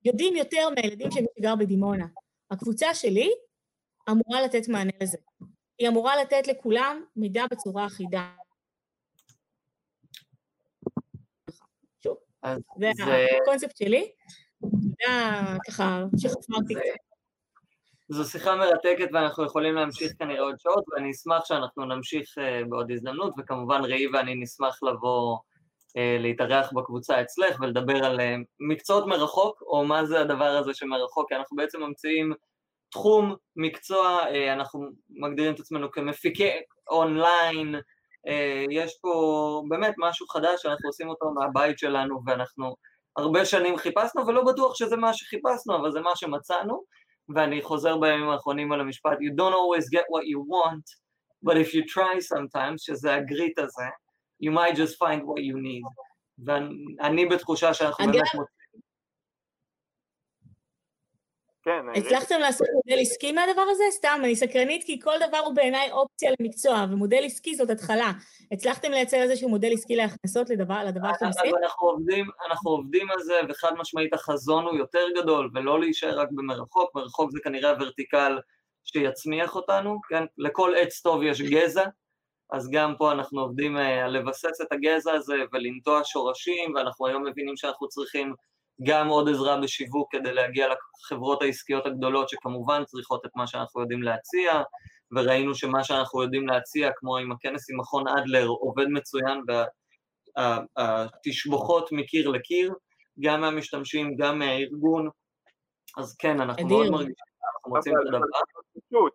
יודעים יותר מהילדים של מי שגר בדימונה. הקבוצה שלי אמורה לתת מענה לזה. היא אמורה לתת לכולם מידע בצורה אחידה. שוב, זה הקונספט שלי, זה ככה שחפרתי קצת. זו שיחה מרתקת ואנחנו יכולים להמשיך כנראה עוד שעות, ואני אשמח שאנחנו נמשיך uh, בעוד הזדמנות, וכמובן ראי ואני נשמח לבוא להתארח בקבוצה אצלך ולדבר על uh, מקצועות מרחוק, או מה זה הדבר הזה שמרחוק, כי אנחנו בעצם ממציאים תחום, מקצוע, uh, אנחנו מגדירים את עצמנו כמפיקי אונליין, יש פה באמת משהו חדש שאנחנו עושים אותו מהבית שלנו, ואנחנו הרבה שנים חיפשנו, ולא בטוח שזה מה שחיפשנו, אבל זה מה שמצאנו. ואני חוזר בימים האחרונים על המשפט, you don't always get what you want, but if you try sometimes, שזה הגריט הזה, you might just find what you need. ואני בתחושה שאנחנו באמת מוצאים. כן, הצלחתם לעשות מודל עסקי מהדבר הזה? סתם, אני סקרנית כי כל דבר הוא בעיניי אופציה למקצוע, ומודל עסקי זאת התחלה. הצלחתם לייצר איזשהו מודל עסקי להכנסות לדבר, לדבר שאתם עושים? אנחנו עובדים, אנחנו עובדים על זה, וחד משמעית החזון הוא יותר גדול, ולא להישאר רק במרחוק, מרחוק זה כנראה הוורטיקל שיצמיח אותנו, כן? לכל עץ טוב יש גזע, אז גם פה אנחנו עובדים אה, על לבסס את הגזע הזה ולנטוע שורשים, ואנחנו היום מבינים שאנחנו צריכים גם עוד עזרה בשיווק כדי להגיע לחברות העסקיות הגדולות שכמובן צריכות את מה שאנחנו יודעים להציע, וראינו שמה שאנחנו יודעים להציע, כמו עם הכנס עם מכון אדלר, עובד מצוין, התשבוכות מקיר לקיר, גם מהמשתמשים, גם מהארגון, אז כן, אנחנו מאוד מרגישים, אנחנו מוצאים את הדבר. פשוט,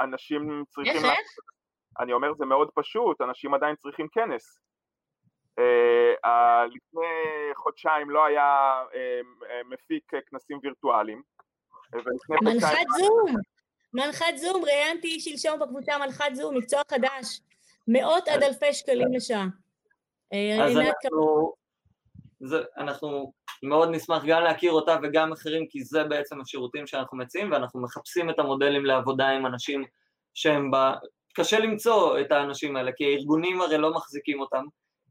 אנשים צריכים... איך, איך? אני אומר, זה מאוד פשוט, אנשים עדיין צריכים כנס. לפני חודשיים לא היה מפיק כנסים וירטואליים, מנחת זום, מנחת זום, ראיינתי שלשום בקבוצה מנחת זום, מקצוע חדש, מאות עד אלפי שקלים לשעה. אז אנחנו, זה, אנחנו מאוד נשמח גם להכיר אותה וגם אחרים, כי זה בעצם השירותים שאנחנו מציעים, ואנחנו מחפשים את המודלים לעבודה עם אנשים שהם. קשה למצוא את האנשים האלה, כי הארגונים הרי לא מחזיקים אותם.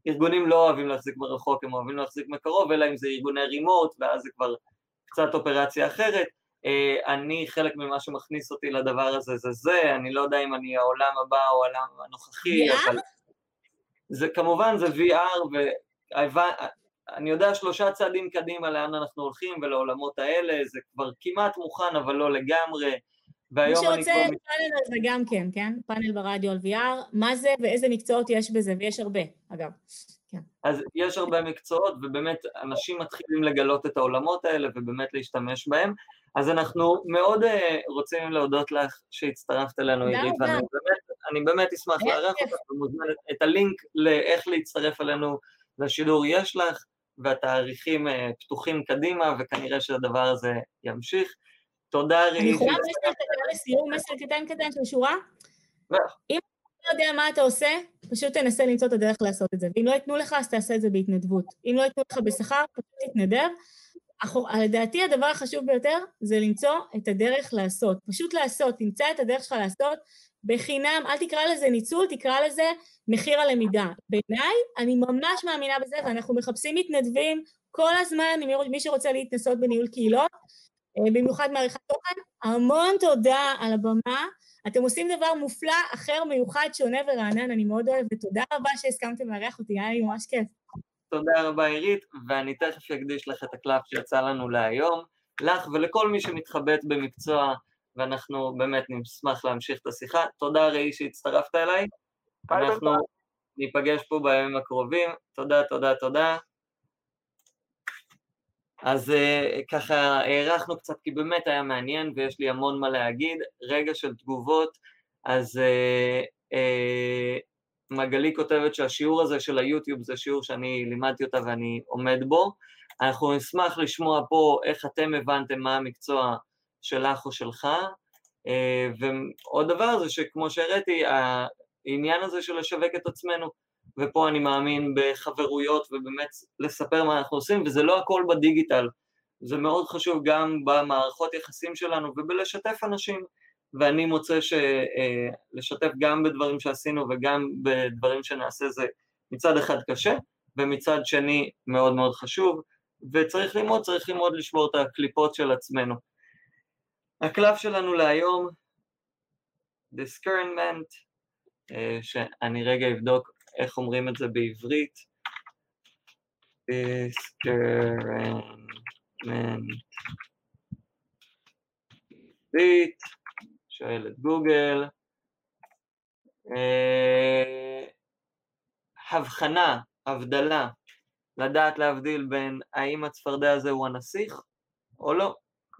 ארגונים לא אוהבים להחזיק מרחוק, הם אוהבים להחזיק מקרוב, אלא אם זה ארגוני רימוט, ואז זה כבר קצת אופרציה אחרת. אה, אני, חלק ממה שמכניס אותי לדבר הזה זה זה, אני לא יודע אם אני העולם הבא או העולם הנוכחי, אבל... זה כמובן, זה VR, ואני יודע שלושה צעדים קדימה לאן אנחנו הולכים ולעולמות האלה, זה כבר כמעט מוכן, אבל לא לגמרי. והיום אני כבר... מי שרוצה פאנל על זה גם כן, כן? פאנל ברדיו על VR, מה זה ואיזה מקצועות יש בזה, ויש הרבה, אגב. כן. אז יש הרבה מקצועות, ובאמת אנשים מתחילים לגלות את העולמות האלה ובאמת להשתמש בהם. אז אנחנו מאוד uh, רוצים להודות לך שהצטרפת אלינו, עירית, ואני באמת, באמת אשמח לארח אותך ומוזמנת את הלינק לאיך להצטרף אלינו לשידור יש לך, והתאריכים uh, פתוחים קדימה, וכנראה שהדבר הזה ימשיך. תודה, עירית. אני יכולה מסר קטן לסיום, מסר קטן קטן של שורה? אם אתה לא יודע מה אתה עושה, פשוט תנסה למצוא את הדרך לעשות את זה. ואם לא ייתנו לך, אז תעשה את זה בהתנדבות. אם לא ייתנו לך בשכר, פשוט תתנדב. לדעתי הדבר החשוב ביותר זה למצוא את הדרך לעשות. פשוט לעשות, תמצא את הדרך שלך לעשות בחינם, אל תקרא לזה ניצול, תקרא לזה מחיר הלמידה. בעיניי, אני ממש מאמינה בזה, ואנחנו מחפשים מתנדבים כל הזמן, מי שרוצה להתנסות בניהול קהילות, אה, במיוחד מעריכת תוכן. המון תודה על הבמה. אתם עושים דבר מופלא, אחר, מיוחד, שונה ורענן, אני מאוד אוהבת. תודה רבה שהסכמתם לארח אותי, היה לי ממש כיף. תודה רבה עירית, ואני תכף אקדיש לך את הקלף שיצא לנו להיום, לך ולכל מי שמתחבט במקצוע, ואנחנו באמת נשמח להמשיך את השיחה. תודה ראי שהצטרפת אליי, אנחנו ניפגש פה בימים הקרובים, תודה, תודה, תודה. אז uh, ככה הארכנו קצת כי באמת היה מעניין ויש לי המון מה להגיד, רגע של תגובות, אז uh, uh, מגלי כותבת שהשיעור הזה של היוטיוב זה שיעור שאני לימדתי אותה ואני עומד בו. אנחנו נשמח לשמוע פה איך אתם הבנתם מה המקצוע שלך או שלך. אה, ועוד דבר זה שכמו שהראיתי, העניין הזה של לשווק את עצמנו, ופה אני מאמין בחברויות ובאמת לספר מה אנחנו עושים, וזה לא הכל בדיגיטל, זה מאוד חשוב גם במערכות יחסים שלנו ובלשתף אנשים. ואני מוצא שלשתף גם בדברים שעשינו וגם בדברים שנעשה זה מצד אחד קשה, ומצד שני מאוד מאוד חשוב, וצריך ללמוד, צריך ללמוד לשבור את הקליפות של עצמנו. הקלף שלנו להיום, discernment, אה, שאני רגע אבדוק איך אומרים את זה בעברית, discernment, שואל את גוגל. אה, הבחנה, הבדלה, לדעת להבדיל בין האם הצפרדע הזה הוא הנסיך או לא,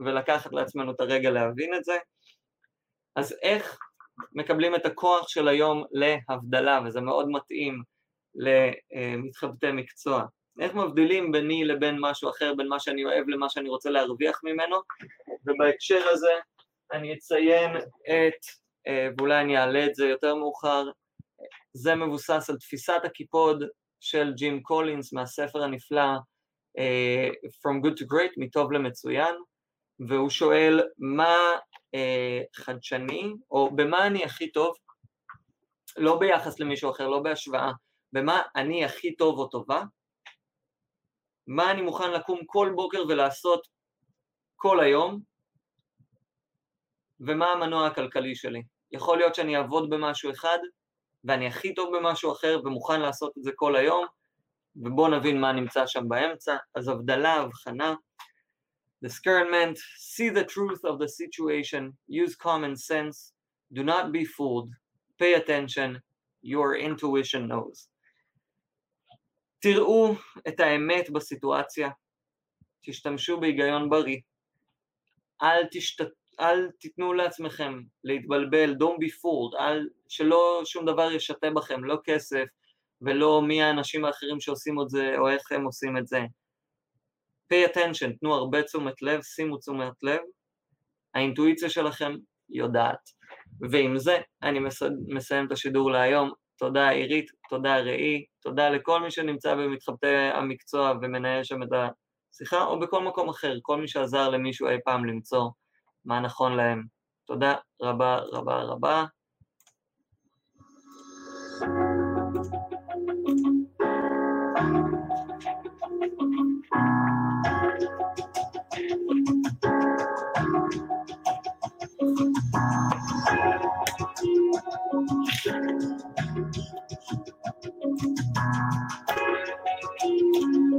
ולקחת לעצמנו את הרגע להבין את זה. אז איך מקבלים את הכוח של היום להבדלה, וזה מאוד מתאים למתחבטי מקצוע. איך מבדילים ביני לבין משהו אחר, בין מה שאני אוהב למה שאני רוצה להרוויח ממנו, ובהקשר הזה אני אציין את, אה, ואולי אני אעלה את זה יותר מאוחר, זה מבוסס על תפיסת הקיפוד של ג'ים קולינס מהספר הנפלא uh, From Good to Great, מטוב למצוין, והוא שואל מה uh, חדשני, או במה אני הכי טוב, לא ביחס למישהו אחר, לא בהשוואה, במה אני הכי טוב או טובה, מה אני מוכן לקום כל בוקר ולעשות כל היום, ומה המנוע הכלכלי שלי. יכול להיות שאני אעבוד במשהו אחד, ואני הכי טוב במשהו אחר ומוכן לעשות את זה כל היום, ובואו נבין מה נמצא שם באמצע. אז הבדלה, הבחנה. Discernment, see the truth of the situation, use common sense, do not be fooled, pay attention, your intuition knows. תראו את האמת בסיטואציה, תשתמשו בהיגיון בריא, אל, תשת... אל תיתנו לעצמכם להתבלבל, don't be fooled, אל... שלא שום דבר ישתה בכם, לא כסף ולא מי האנשים האחרים שעושים את זה או איך הם עושים את זה. Pay attention, תנו הרבה תשומת לב, שימו תשומת לב, האינטואיציה שלכם יודעת. ועם זה אני מסיים את השידור להיום. תודה עירית, תודה ראי, תודה לכל מי שנמצא במתחבטי המקצוע ומנהל שם את השיחה, או בכל מקום אחר, כל מי שעזר למישהו אי פעם למצוא מה נכון להם. תודה רבה רבה רבה.